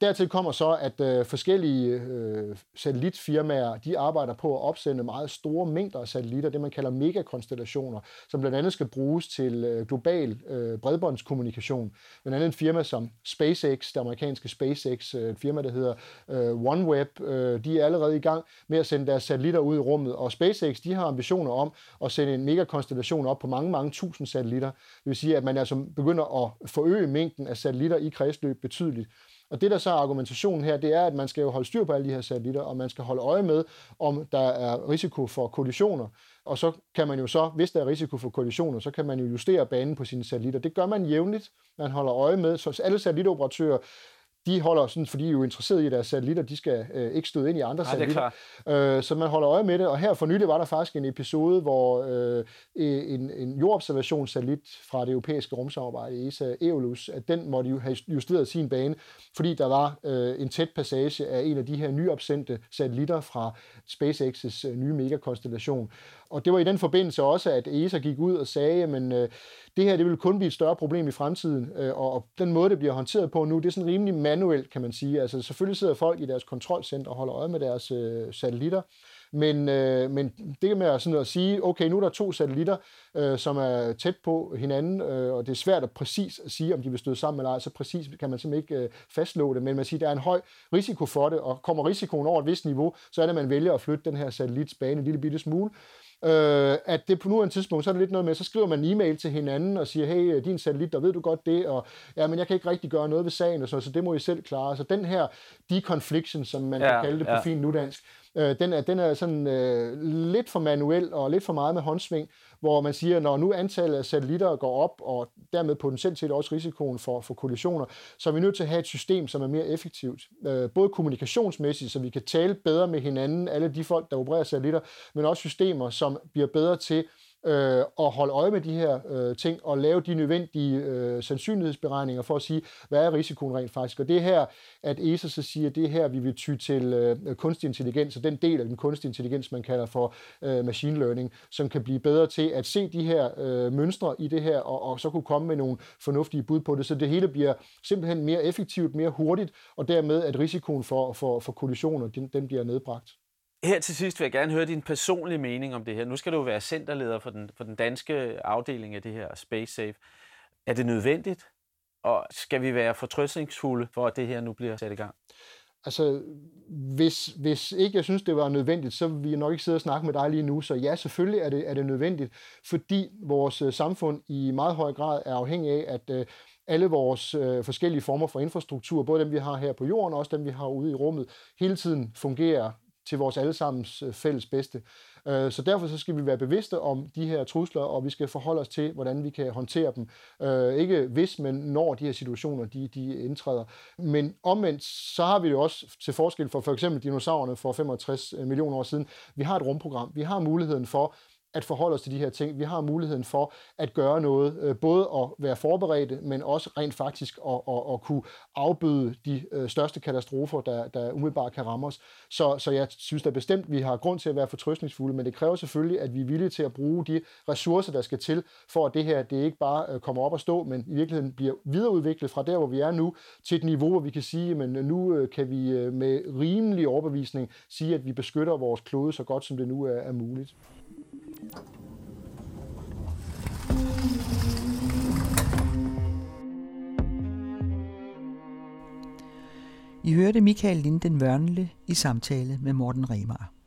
Speaker 3: Dertil kommer så, at øh, forskellige øh, satellitfirmaer, de arbejder på at opsende meget store mængder af satellitter, det man kalder megakonstellationer, som blandt andet skal bruges til øh, global øh, bredbåndskommunikation. Blandt andet en firma som SpaceX, det amerikanske SpaceX, øh, et firma, der hedder øh, OneWeb, øh, de er allerede i gang med at sende deres satellitter ud i rummet, og SpaceX, de har ambitioner om at sende en megakonstellation op på mange, mange tusind satellitter. Det vil sige, at man altså begynder at forøge mængden af satellitter i kredsløb betydeligt. Og det, der så er argumentationen her, det er, at man skal jo holde styr på alle de her satellitter, og man skal holde øje med, om der er risiko for kollisioner. Og så kan man jo så, hvis der er risiko for kollisioner, så kan man jo justere banen på sine satellitter. Det gør man jævnligt. Man holder øje med, så alle satellitoperatører de holder sådan, fordi de er jo interesseret i, deres satellitter, de skal øh, ikke støde ind i andre Ej, satellitter. Øh, så man holder øje med det, og her for nylig var der faktisk en episode, hvor øh, en, en jordobservationssatellit fra det europæiske rumsamarbejde, ESA Eolus, at den måtte jo have justeret sin bane, fordi der var øh, en tæt passage af en af de her nyopsendte satellitter fra SpaceX's øh, nye megakonstellation. Og det var i den forbindelse også, at ESA gik ud og sagde, at øh, det her det vil kun blive et større problem i fremtiden, øh, og den måde, det bliver håndteret på nu, det er sådan rimelig manuelt, kan man sige. Altså selvfølgelig sidder folk i deres kontrolcenter og holder øje med deres øh, satellitter, men, øh, men det med sådan at sige, okay, nu er der to satellitter, øh, som er tæt på hinanden, øh, og det er svært at præcis at sige, om de vil støde sammen eller ej, så præcis kan man simpelthen ikke øh, fastslå det, men man siger, der er en høj risiko for det, og kommer risikoen over et vist niveau, så er det, at man vælger at flytte den her satellits bane en lille bitte smule, øh, at det på nuværende tidspunkt, så er det lidt noget med, så skriver man en e-mail til hinanden og siger, hey, din satellit, der ved du godt det, og ja, men jeg kan ikke rigtig gøre noget ved sagen, og så, så det må I selv klare. Så den her deconfliction, som man ja, kan kalde det på ja. fint nudansk, øh, den, er, den er sådan øh, lidt for manuel og lidt for meget med håndsving, hvor man siger, når nu antallet af satellitter går op, og dermed potentielt set også risikoen for, for kollisioner, så er vi nødt til at have et system, som er mere effektivt. Øh, både kommunikationsmæssigt, så vi kan tale bedre med hinanden, alle de folk, der opererer satellitter, men også systemer, som bliver bedre til øh, at holde øje med de her øh, ting og lave de nødvendige øh, sandsynlighedsberegninger for at sige, hvad er risikoen rent faktisk. Og det er her, at ESA så siger, at det er her, vi vil ty til øh, kunstig intelligens, og den del af den kunstig intelligens, man kalder for øh, machine learning, som kan blive bedre til at se de her øh, mønstre i det her, og, og så kunne komme med nogle fornuftige bud på det, så det hele bliver simpelthen mere effektivt, mere hurtigt, og dermed at risikoen for, for, for kollisioner, den, den bliver nedbragt.
Speaker 4: Her til sidst vil jeg gerne høre din personlige mening om det her. Nu skal du være centerleder for den, for den danske afdeling af det her Space Safe. Er det nødvendigt? Og skal vi være fortrøstningsfulde for, at det her nu bliver sat i gang?
Speaker 3: Altså, hvis, hvis ikke jeg synes, det var nødvendigt, så vil vi nok ikke sidde og snakke med dig lige nu. Så ja, selvfølgelig er det, er det nødvendigt, fordi vores øh, samfund i meget høj grad er afhængig af, at øh, alle vores øh, forskellige former for infrastruktur, både dem vi har her på jorden og også dem vi har ude i rummet, hele tiden fungerer til vores allesammens øh, fælles bedste. Øh, så derfor så skal vi være bevidste om de her trusler, og vi skal forholde os til, hvordan vi kan håndtere dem. Øh, ikke hvis, men når de her situationer de, de indtræder. Men omvendt, så har vi jo også til forskel for for eksempel dinosaurerne for 65 millioner år siden, vi har et rumprogram. Vi har muligheden for at forholde os til de her ting. Vi har muligheden for at gøre noget, øh, både at være forberedte, men også rent faktisk at, at, at kunne afbøde de øh, største katastrofer, der, der umiddelbart kan ramme os. Så, så jeg synes da bestemt, at vi har grund til at være fortrøstningsfulde, men det kræver selvfølgelig, at vi er villige til at bruge de ressourcer, der skal til, for at det her det ikke bare øh, kommer op og stå, men i virkeligheden bliver videreudviklet fra der, hvor vi er nu, til et niveau, hvor vi kan sige, men nu kan vi med rimelig overbevisning sige, at vi beskytter vores klode så godt, som det nu er, er muligt.
Speaker 1: I hørte Michael Linden Vørnle i samtale med Morten Remar.